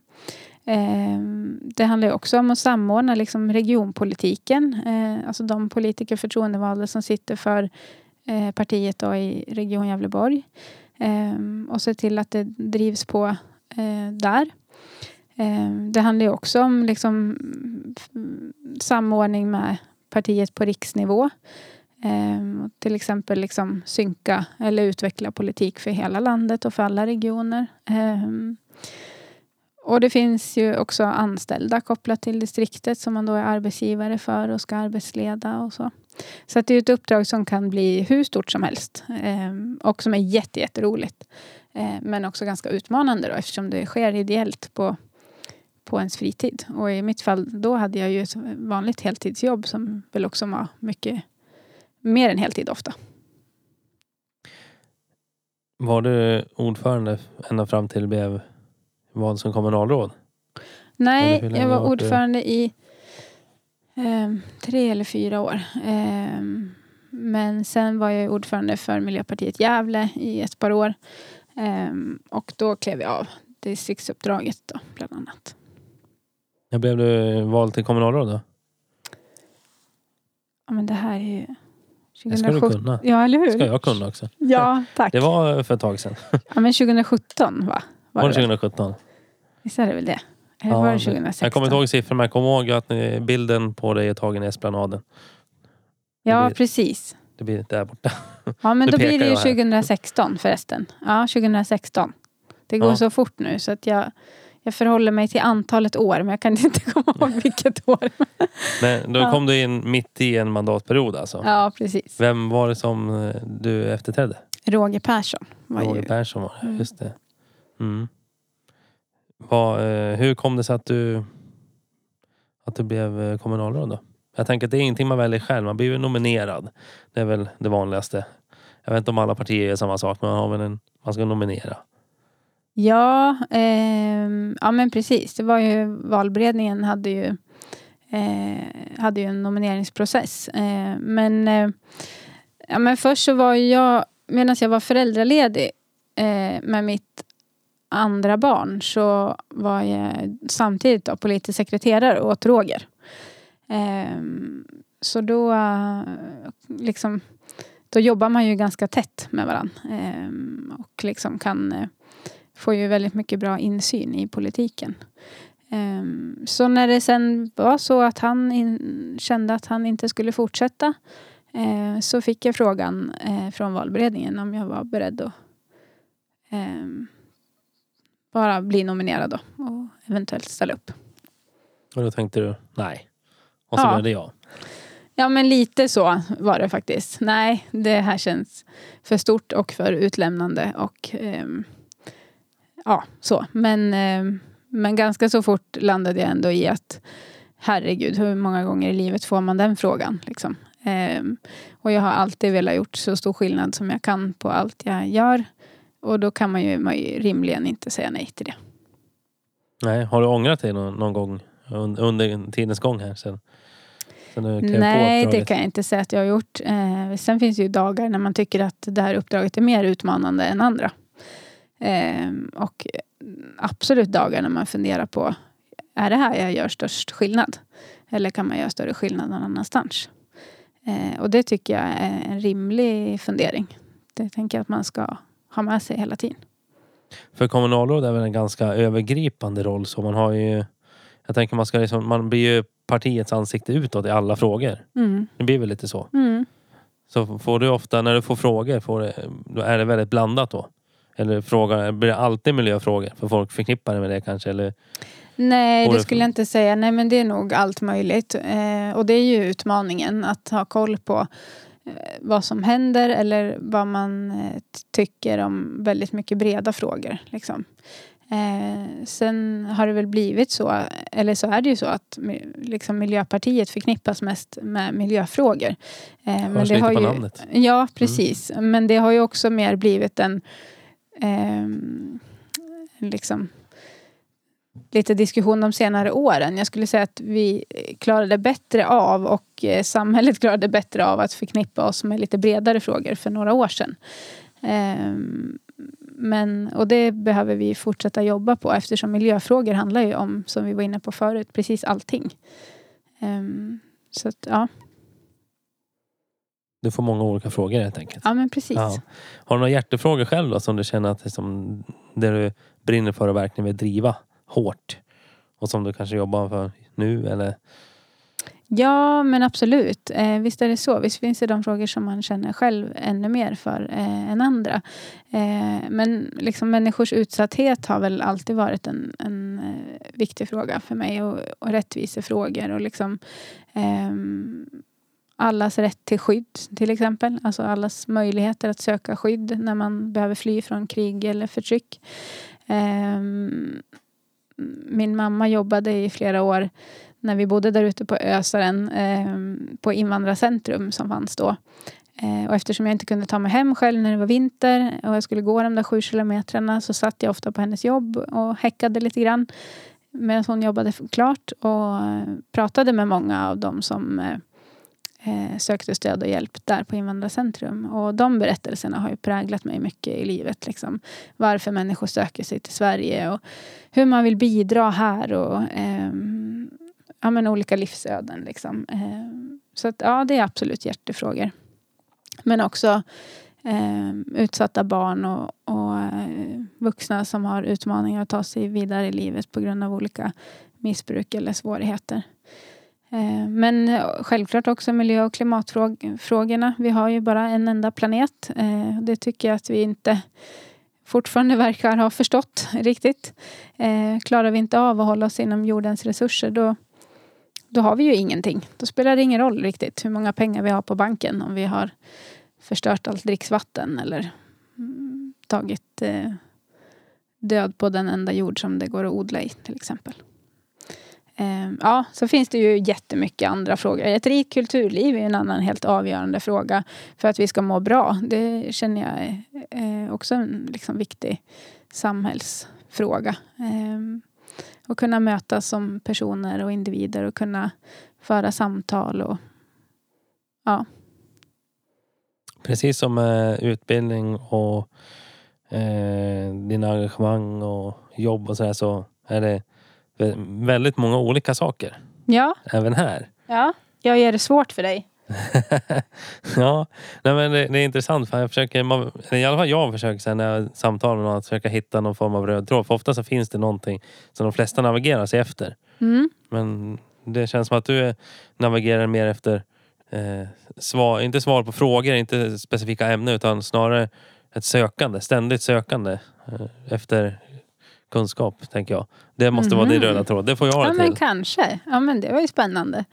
Ehm, det handlar ju också om att samordna liksom regionpolitiken, ehm, alltså de politiker förtroendevalda som sitter för eh, partiet då i Region Gävleborg. Ehm, och se till att det drivs på eh, där. Det handlar ju också om liksom, samordning med partiet på riksnivå. Till exempel liksom synka eller utveckla politik för hela landet och för alla regioner. Och det finns ju också anställda kopplat till distriktet som man då är arbetsgivare för och ska arbetsleda och så. Så att det är ett uppdrag som kan bli hur stort som helst ehm, och som är jätte, jätteroligt. Eh, men också ganska utmanande då eftersom det sker ideellt på, på ens fritid. Och i mitt fall då hade jag ju ett vanligt heltidsjobb som väl också var mycket mer än heltid ofta. Var du ordförande ända fram till blev vald som kommunalråd? Nej, jag var ordförande i ehm, tre eller fyra år. Ehm, men sen var jag ordförande för Miljöpartiet Gävle i ett par år. Ehm, och då klev jag av distriktsuppdraget då, bland annat. När blev du vald till kommunalråd då? Ja, men det här är ju Det ska du 2017. kunna. Ja, eller hur? Det ska jag kunna också. Ja, tack. Det var för ett tag sedan. Ja, men 2017 va? Var det väl? 2017? Visst är det väl det? Eller var det 2016? Jag kommer inte ihåg siffrorna men jag kommer ihåg att bilden på dig är tagen i Esplanaden. Ja, det blir- precis. Det blir där borta. Ja, men <laughs> då blir det ju jag här. 2016 förresten. Ja, 2016. Det går Ja. så fort nu så att jag, jag förhåller mig till antalet år men jag kan <laughs> inte komma ihåg vilket år. <laughs> Men då Ja. kom du in mitt i en mandatperiod alltså. Ja, precis. Vem var det som eh, du efterträdde? Roger Persson var Roger ju... Persson var det, just det. Mm. Vad, eh, hur kom det sig att du, att du blev eh, kommunalråd då? Jag tänker att det är ingenting man väljer själv, man blir ju nominerad. Det är väl det vanligaste. Jag vet inte om alla partier gör samma sak, men man, har väl en, man ska nominera. Ja, eh, ja men precis. Det var ju valberedningen hade ju, eh, hade ju en nomineringsprocess. Eh, men, eh, ja, men först så var jag, medan jag var föräldraledig eh, med mitt andra barn så var jag samtidigt då politisk sekreterare åt Roger. Ehm, så då, liksom, då jobbar man ju ganska tätt med varandra. Ehm, och liksom kan eh, får ju väldigt mycket bra insyn i politiken. Ehm, Så när det sen var så att han in, kände att han inte skulle fortsätta eh, så fick jag frågan eh, från valberedningen om jag var beredd att ehm, bara bli nominerad då och eventuellt ställa upp. Och då tänkte du, nej. Och så Ja. blev det jag. Ja men lite så var det faktiskt. Nej, det här känns för stort och för utlämnande och ehm, ja, så. Men, ehm, men ganska så fort landade jag ändå i att herregud, hur många gånger i livet får man den frågan? Liksom. Ehm, och jag har alltid velat gjort så stor skillnad som jag kan på allt jag gör. Och då kan man ju, man ju rimligen inte säga nej till det. Nej, har du ångrat dig någon, någon gång un- under tidens gång här? Sen, sen Nej, det kan jag inte säga att jag har gjort. Eh, sen finns det ju dagar när man tycker att det här uppdraget är mer utmanande än andra. Eh, och absolut dagar när man funderar på är det här jag gör störst skillnad? Eller kan man göra större skillnad någon annanstans? Eh, och det tycker jag är en rimlig fundering. Det tänker jag att man ska ha med sig hela tiden. För kommunalråd är väl en ganska övergripande roll så man har ju Jag tänker man ska liksom, man blir ju partiets ansikte utåt i alla frågor. Mm. Det blir väl lite så. Mm. Så får du ofta, när du får frågor, får det, då är det väldigt blandat då? Eller fråga, blir det alltid miljöfrågor? För folk förknippar det med det kanske? Eller, Nej, det skulle jag inte säga. Nej, men det är nog allt möjligt. Eh, och det är ju utmaningen att ha koll på vad som händer eller vad man eh, tycker om väldigt mycket breda frågor. Liksom. Eh, sen har det väl blivit så, eller så är det ju så att liksom Miljöpartiet förknippas mest med miljöfrågor. Eh, lite på namnet. Mm. Ja, precis. Men det har ju också mer blivit en ehm, liksom lite diskussion de senare åren. Jag skulle säga att vi klarade bättre av och eh, samhället <laughs> klarade bättre av att förknippa oss med lite bredare frågor för några år sedan. Ehm, Men, och det behöver vi fortsätta jobba på eftersom miljöfrågor handlar ju om, som vi var inne på förut, precis allting. Ehm, Så att, ja, du får många olika frågor helt enkelt. ja men precis. Ja. Har du några hjärtefrågor själv då som du känner att det är som det du brinner för och verkligen vill driva hårt? Och som du kanske jobbar för nu eller? Ja, men absolut. Eh, visst är det så. Visst finns det de frågor som man känner själv ännu mer för eh, än andra. Eh, men liksom människors utsatthet har väl alltid varit en, en eh, viktig fråga för mig. Och, och rättvisefrågor och liksom ehm, allas rätt till skydd till exempel. Alltså allas möjligheter att söka skydd när man behöver fly från krig eller förtryck. Ehm, min mamma jobbade i flera år när vi bodde där ute på Ösaren eh, på invandrarcentrum som fanns då. Eh, och eftersom jag inte kunde ta mig hem själv när det var vinter och jag skulle gå de där sju kilometrarna så satt jag ofta på hennes jobb och häckade lite grann medan hon jobbade klart och eh, pratade med många av dem som eh, eh, sökte stöd och hjälp där på invandrarcentrum. Och de berättelserna har ju präglat mig mycket i livet. Liksom. Varför människor söker sig till Sverige och hur man vill bidra här och eh, ja, men olika livsöden. Liksom. Eh, så att, ja, det är absolut hjärtefrågor. Men också eh, utsatta barn och, och eh, vuxna som har utmaningar att ta sig vidare i livet på grund av olika missbruk eller svårigheter. Eh, men eh, självklart också miljö och klimatfrågorna. Vi har ju bara en enda planet. Eh, det tycker jag att vi inte fortfarande verkar ha förstått riktigt. Klarar vi inte av att hålla oss inom jordens resurser då, då har vi ju ingenting. Då spelar det ingen roll riktigt hur många pengar vi har på banken om vi har förstört allt dricksvatten eller mm, tagit död på den enda jord som det går att odla i till exempel. Eh, Ja, så finns det ju jättemycket andra frågor. Ett rikt kulturliv är en annan helt avgörande fråga för att vi ska må bra. Det känner jag är eh, också en liksom viktig samhällsfråga. Eh, kunna mötas som personer och individer och kunna föra samtal och ja, Precis som med utbildning och eh, dina engagemang och jobb och sådär så är det väldigt många olika saker. ja, Även här. ja. Jag gör det svårt för dig. <laughs> ja, nej men det, det är intressant för jag försöker, man, i alla fall jag försöker sen när jag samtalar med någon att försöka hitta någon form av röd tråd. För ofta så finns det någonting som de flesta navigerar sig efter. Mm. Men det känns som att du navigerar mer efter eh, svar, inte svar på frågor, inte specifika ämnen utan snarare ett sökande, ständigt sökande eh, efter kunskap, tänker jag. Det måste vara din Mhm. röda tråd. Det får jag ha Ja, det men till. kanske. Ja, men det var ju spännande.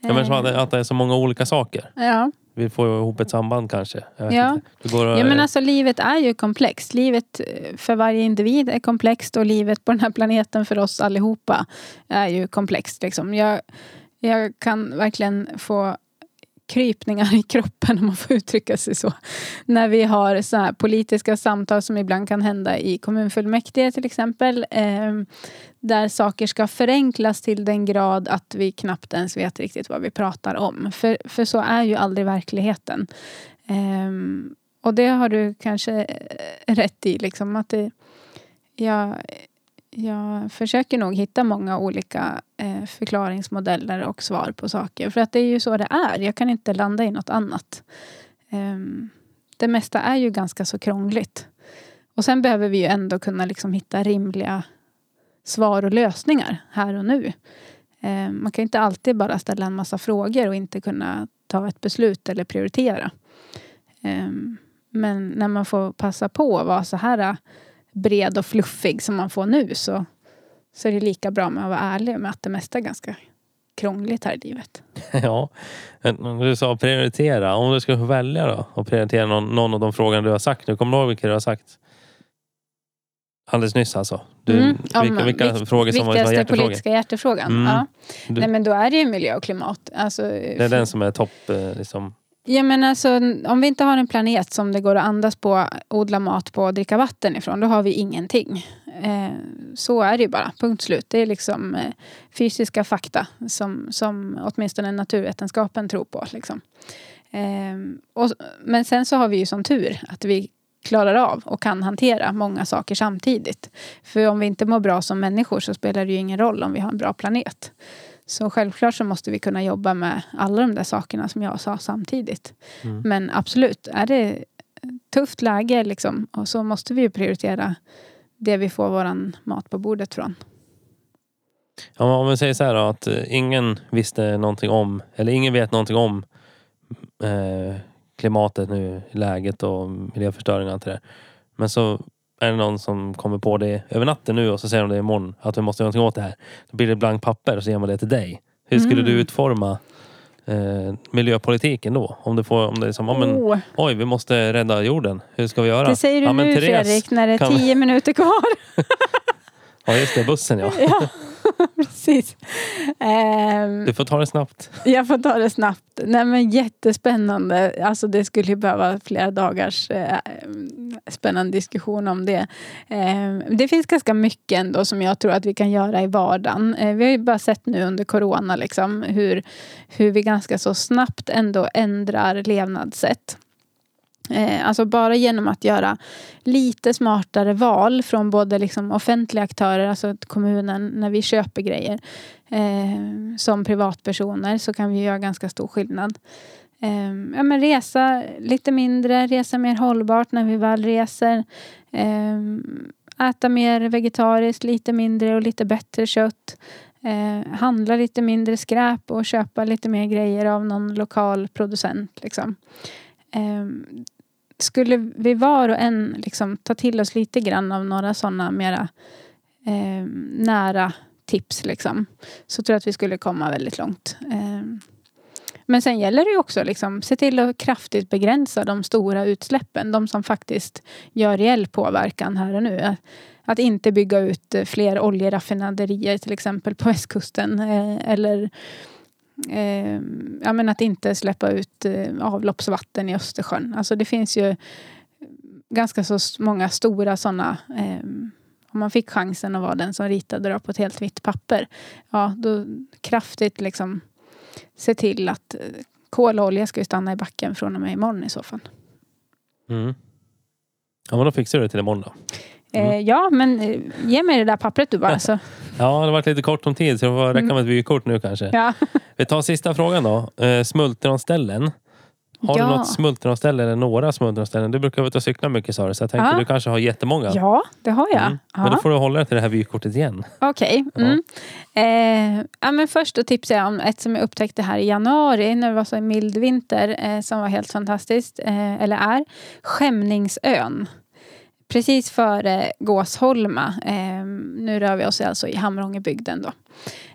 Ja, men som att, det- att det är så många olika saker. ja. Vi får ju ihop ett samband kanske. Jag vet Ja. inte. Det går att, Ja men alltså livet är ju komplext. Livet eh, för varje individ är komplext och livet på den här planeten för oss allihopa är ju komplext. Liksom. Jag, jag kan verkligen få krypningar i kroppen om man får uttrycka sig så. När vi har så här politiska samtal som ibland kan hända i kommunfullmäktige till exempel. Eh, där saker ska förenklas till den grad att vi knappt ens vet riktigt vad vi pratar om. För, för så är ju aldrig verkligheten. Eh, och det har du kanske eh, rätt i. Liksom, att det, jag, jag försöker nog hitta många olika eh, förklaringsmodeller och svar på saker. För att det är ju så det är. Jag kan inte landa i något annat. Um, det mesta är ju ganska så krångligt. Och sen behöver vi ju ändå kunna liksom hitta rimliga svar och lösningar här och nu. Um, man kan inte alltid bara ställa en massa frågor och inte kunna ta ett beslut eller prioritera. Um, men när man får passa på att vara så här bred och fluffig som man får nu så, så är det lika bra med att vara ärlig med att det mesta är ganska krångligt här i livet. <laughs> Ja, du sa prioritera. Om du skulle välja då och prioritera någon, någon av de frågorna du har sagt nu. Kommer du ihåg vilka du har sagt? Alldeles nyss alltså. Du, Mm, vilka vilka vikt- frågor som var hjärtefrågor? politiska hjärtefrågan? Mm. Ja. Du, Nej men då är det ju miljö och klimat. Alltså, det är den som är topp. eh, Liksom. Ja, men alltså, om vi inte har en planet som det går att andas på, odla mat på och dricka vatten ifrån, då har vi ingenting. Eh, så är det ju bara, punkt slut. Det är liksom eh, fysiska fakta som, som åtminstone naturvetenskapen tror på. Liksom. Eh, och, men sen så har vi ju som tur att vi klarar av och kan hantera många saker samtidigt. För om vi inte mår bra som människor så spelar det ju ingen roll om vi har en bra planet. Så självklart så måste vi kunna jobba med alla de där sakerna som jag sa samtidigt. Mm. Men absolut, är det tufft läge liksom, och så måste vi ju prioritera det vi får våran mat på bordet från. Ja, om vi säger så här då, att eh, ingen visste någonting om, eller ingen vet någonting om eh, klimatet nu, läget och miljöförstöring och allt det där. Men så är det någon som kommer på det över natten nu och så säger de det imorgon att vi måste göra någonting åt det här. Då blir det blankt papper och så ger man det till dig. Hur skulle Mm. du utforma eh, miljöpolitiken då? Om du får, om det är som, ja, men, oh, oj vi måste rädda jorden. Hur ska vi göra? det säger du ja, nu Therese, Fredrik, när det är tio minuter kvar. <laughs> Ja just det, bussen ja. ja, <laughs> precis. Ehm, Du får ta det snabbt. Jag får ta det snabbt. Nej men jättespännande. Alltså det skulle ju behöva flera dagars eh, spännande diskussion om det. Eh, det finns ganska mycket ändå som jag tror att vi kan göra i vardagen. Eh, vi har ju bara sett nu under corona liksom hur, hur vi ganska så snabbt ändå ändrar levnadssätt. Eh, alltså bara genom att göra lite smartare val från både liksom offentliga aktörer, alltså kommunen, när vi köper grejer eh, som privatpersoner så kan vi göra ganska stor skillnad. Eh, ja, men resa lite mindre, resa mer hållbart när vi väl reser. Eh, äta mer vegetariskt, lite mindre och lite bättre kött. Eh, handla lite mindre skräp och köpa lite mer grejer av någon lokal producent. Liksom. Eh, skulle vi var och en liksom ta till oss lite grann av några sådana mera eh, nära tips liksom, så tror jag att vi skulle komma väldigt långt. Eh, men sen gäller det ju också liksom se till att kraftigt begränsa de stora utsläppen. De som faktiskt gör reell påverkan här och nu. Att inte bygga ut fler oljeraffinaderier till exempel på <laughs> västkusten. Eh, eller eh, ja, men att inte släppa ut eh, avloppsvatten i Östersjön. Alltså det finns ju ganska så många stora sådana eh, om man fick chansen att vara den som ritade då på ett helt vitt papper. Ja, då kraftigt liksom se till att eh, kol och olja ska ju stanna i backen från och med imorgon i så fall. Mm. Ja men då fixar du det till imorgon då. Mm. Eh, ja, men eh, ge mig det där pappret du bara. Så. <laughs> Ja, det har varit lite kort om tid så det får räcka Mm. med ett vykort nu kanske. Ja. <laughs> Vi tar sista frågan då. Eh, smultronställen. Har Ja. du något smultronställe eller några smultronställen? Du brukar vara ute och cykla mycket sa du, så jag tänkte Ja. du kanske har jättemånga. ja, det har jag. Mm. Men då får du hålla dig till det här vykortet igen. Okej. Ja. Mm. Eh, ja, men först då tipsar jag om ett som jag upptäckte här i januari när det var så mild vinter eh, som var helt fantastiskt. Eh, eller är. Skämningsön. Precis före Gåsholma. Eh, nu rör vi oss alltså i Hamrångebygden då.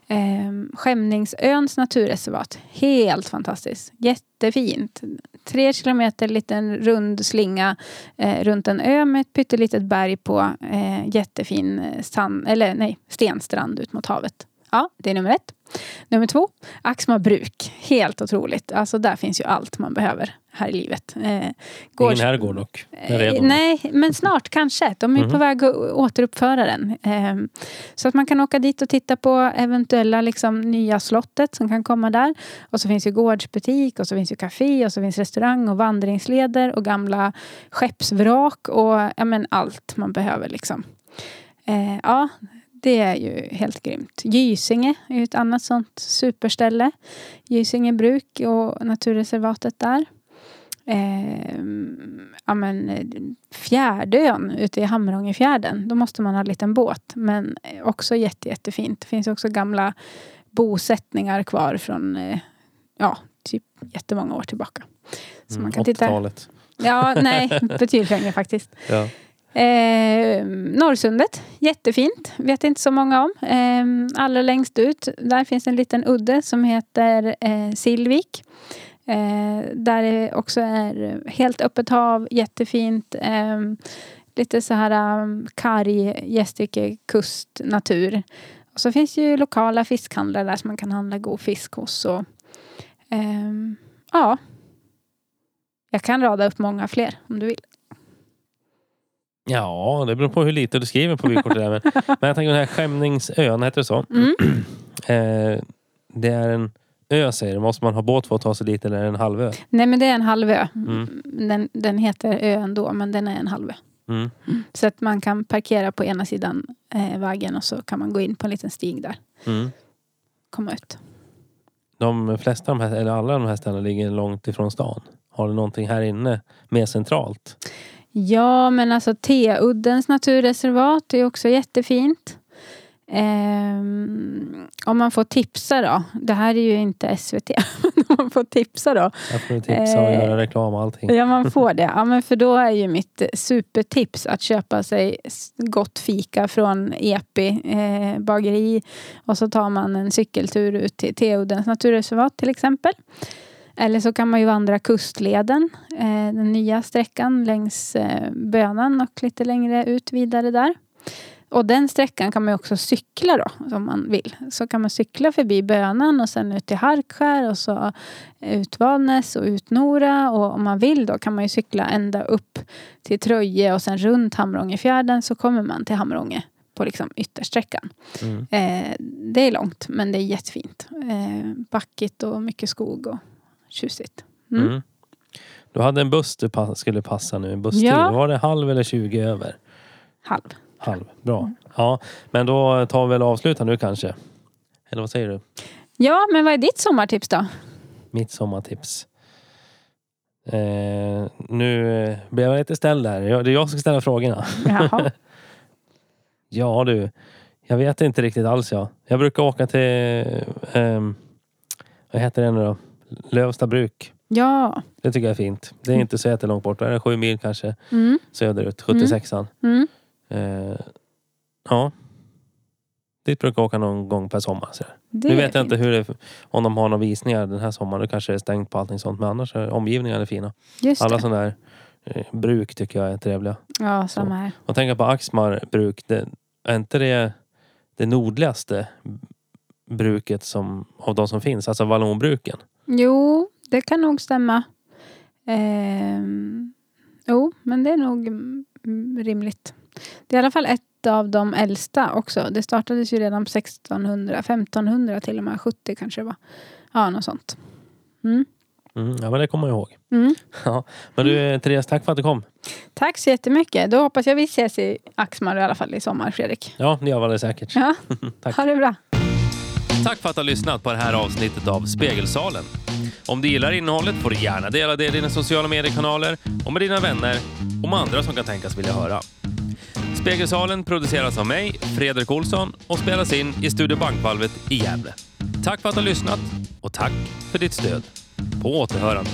Eh, Skämningsöns naturreservat. Helt fantastiskt. Jättefint. Tre kilometer liten rund slinga eh, runt en ö med ett pyttelitet berg på. Eh, jättefin sand, eller, nej, stenstrand ut mot havet. Ja, det är nummer ett. Nummer två, Axma bruk. Helt otroligt. Alltså där finns ju allt man behöver här i livet. Eh, gårds- Ingen herrgård dock. Eh. Nej, men snart kanske. De är Mhm. på väg att återuppföra den. Ehm, Så att man kan åka dit och titta på eventuella liksom, nya slottet som kan komma där. Och så finns ju gårdsbutik och så finns ju café och så finns restaurang och vandringsleder och gamla skeppsvrak och ja, men allt man behöver. Liksom. Eh, ja, Det är ju helt grymt. Gysinge är ju ett annat sånt superställe. Gysinge bruk och naturreservatet där. Eh, ja, men, eh, Fjärdön ute i Hamrångefjärden. Då måste man ha en liten båt. Men också jätte, jättefint. Det finns också gamla bosättningar kvar från eh, ja, typ jättemånga år tillbaka. Så Mm, man kan titta. 80-talet. Ja, nej, <laughs> betydligt längre faktiskt. Ja. Eh, Norrsundet, jättefint. Vet inte så många om. Eh, allra längst ut, där finns en liten udde som heter eh, Silvik. Eh, där det också är helt öppet hav, jättefint. Eh, lite så här um, karg Gästrike kustnatur. Och så finns ju lokala fiskhandlare där som man kan handla god fisk hos. Och, eh, ja. Jag kan rada upp många fler om du vill ja, det beror på hur lite du skriver på vykortet. men, <laughs> men jag tänker den här Skämningsön, heter det så? Mm. <clears throat> Eh, det är en ö säger du. Måste man ha båt för att ta sig dit eller är det en halvö? Nej men det är en halvö. Mm. Den, den heter ö ändå men den är en halvö. Mm. Så att man kan parkera på ena sidan eh, vägen och så kan man gå in på en liten stig där. Mm. Komma ut. De flesta av de här, eller alla de här ställena ligger långt ifrån stan. Har du någonting här inne mer centralt? Ja men alltså T-uddens naturreservat är också jättefint. Ehm, om man får tipsa då. Det här är ju inte SVT. <laughs> men om man får tipsa då. Jag får tipsa och Eh, göra reklam och allting. Ja, man får det. Ja, men för då är ju mitt supertips att köpa sig gott fika från Epi eh, bageri. Och så tar man en cykeltur ut till Teoddens naturreservat till exempel. Eller så kan man ju vandra kustleden, eh, den nya sträckan längs eh, Bönan och lite längre ut vidare där. Och den sträckan kan man också cykla då, om man vill. Så kan man cykla förbi Bönan och sen ut till Harkskär och så ut Valnäs och ut Nora. Och om man vill då kan man ju cykla ända upp till Tröje och sen runt Hamrångefjärden så kommer man till Hamrånge på liksom yttersträckan. Mm. Eh, det är långt men det är jättefint. Eh, backigt och mycket skog och tjusigt. Mm. Mm. Du hade en buss du pass, skulle passa nu. En busstid. Ja. Var det halv eller 20 över? Halv. Halv. Bra. Mm. Ja, men då tar vi väl och avslutar nu kanske. Eller vad säger du? Ja, men vad är ditt sommartips då? Mitt sommartips. Eh, nu eh, blev jag lite ställd där. Det är jag som ska ställa frågorna. Jaha. <laughs> Ja du, jag vet inte riktigt alls jag. Jag brukar åka till, ehm, vad heter det nu då? Lövsta bruk. Ja. Det tycker jag är fint. Det är inte så jättelångt bort. Det är sju mil kanske Mm. söderut. 76an. Mm. Eh, ja. Dit brukar jag åka någon gång per sommar. Så. Det Nu vet jag inte hur det, om de har några visningar den här sommaren. Det kanske är stängt på allting sånt. Men annars är omgivningarna fina. Just Alla det. sådana där eh, bruk tycker jag är trevliga. Ja, samma här. Och tänka på Axmar bruk. Det, är inte det det nordligaste bruket som, av de som finns? Alltså vallonbruken. Jo, det kan nog stämma. Ehm, jo, men det är nog mm, rimligt. Det är i alla fall ett av de äldsta också. Det startades ju redan på 1600, 1500 till och med, 70 kanske det var. Ja, något sånt. Mm. Mm, ja men det kommer jag ihåg. Mm. <laughs> Ja. Men du Therese, tack för att du kom. Tack så jättemycket. Då hoppas jag vi ses i Axmar i alla fall i sommar, Fredrik. Ja, det gör vi det säkert. Ja, <laughs> Tack. ha det bra. Tack för att du har lyssnat på det här avsnittet av Spegelsalen. Om du gillar innehållet får du gärna dela det i dina sociala mediekanaler och med dina vänner och med andra som kan tänkas vilja höra. Spegelsalen produceras av mig, Fredrik Olsson och spelas in i Studio Bankvalvet i Gävle. Tack för att du har lyssnat och tack för ditt stöd. På återhörande.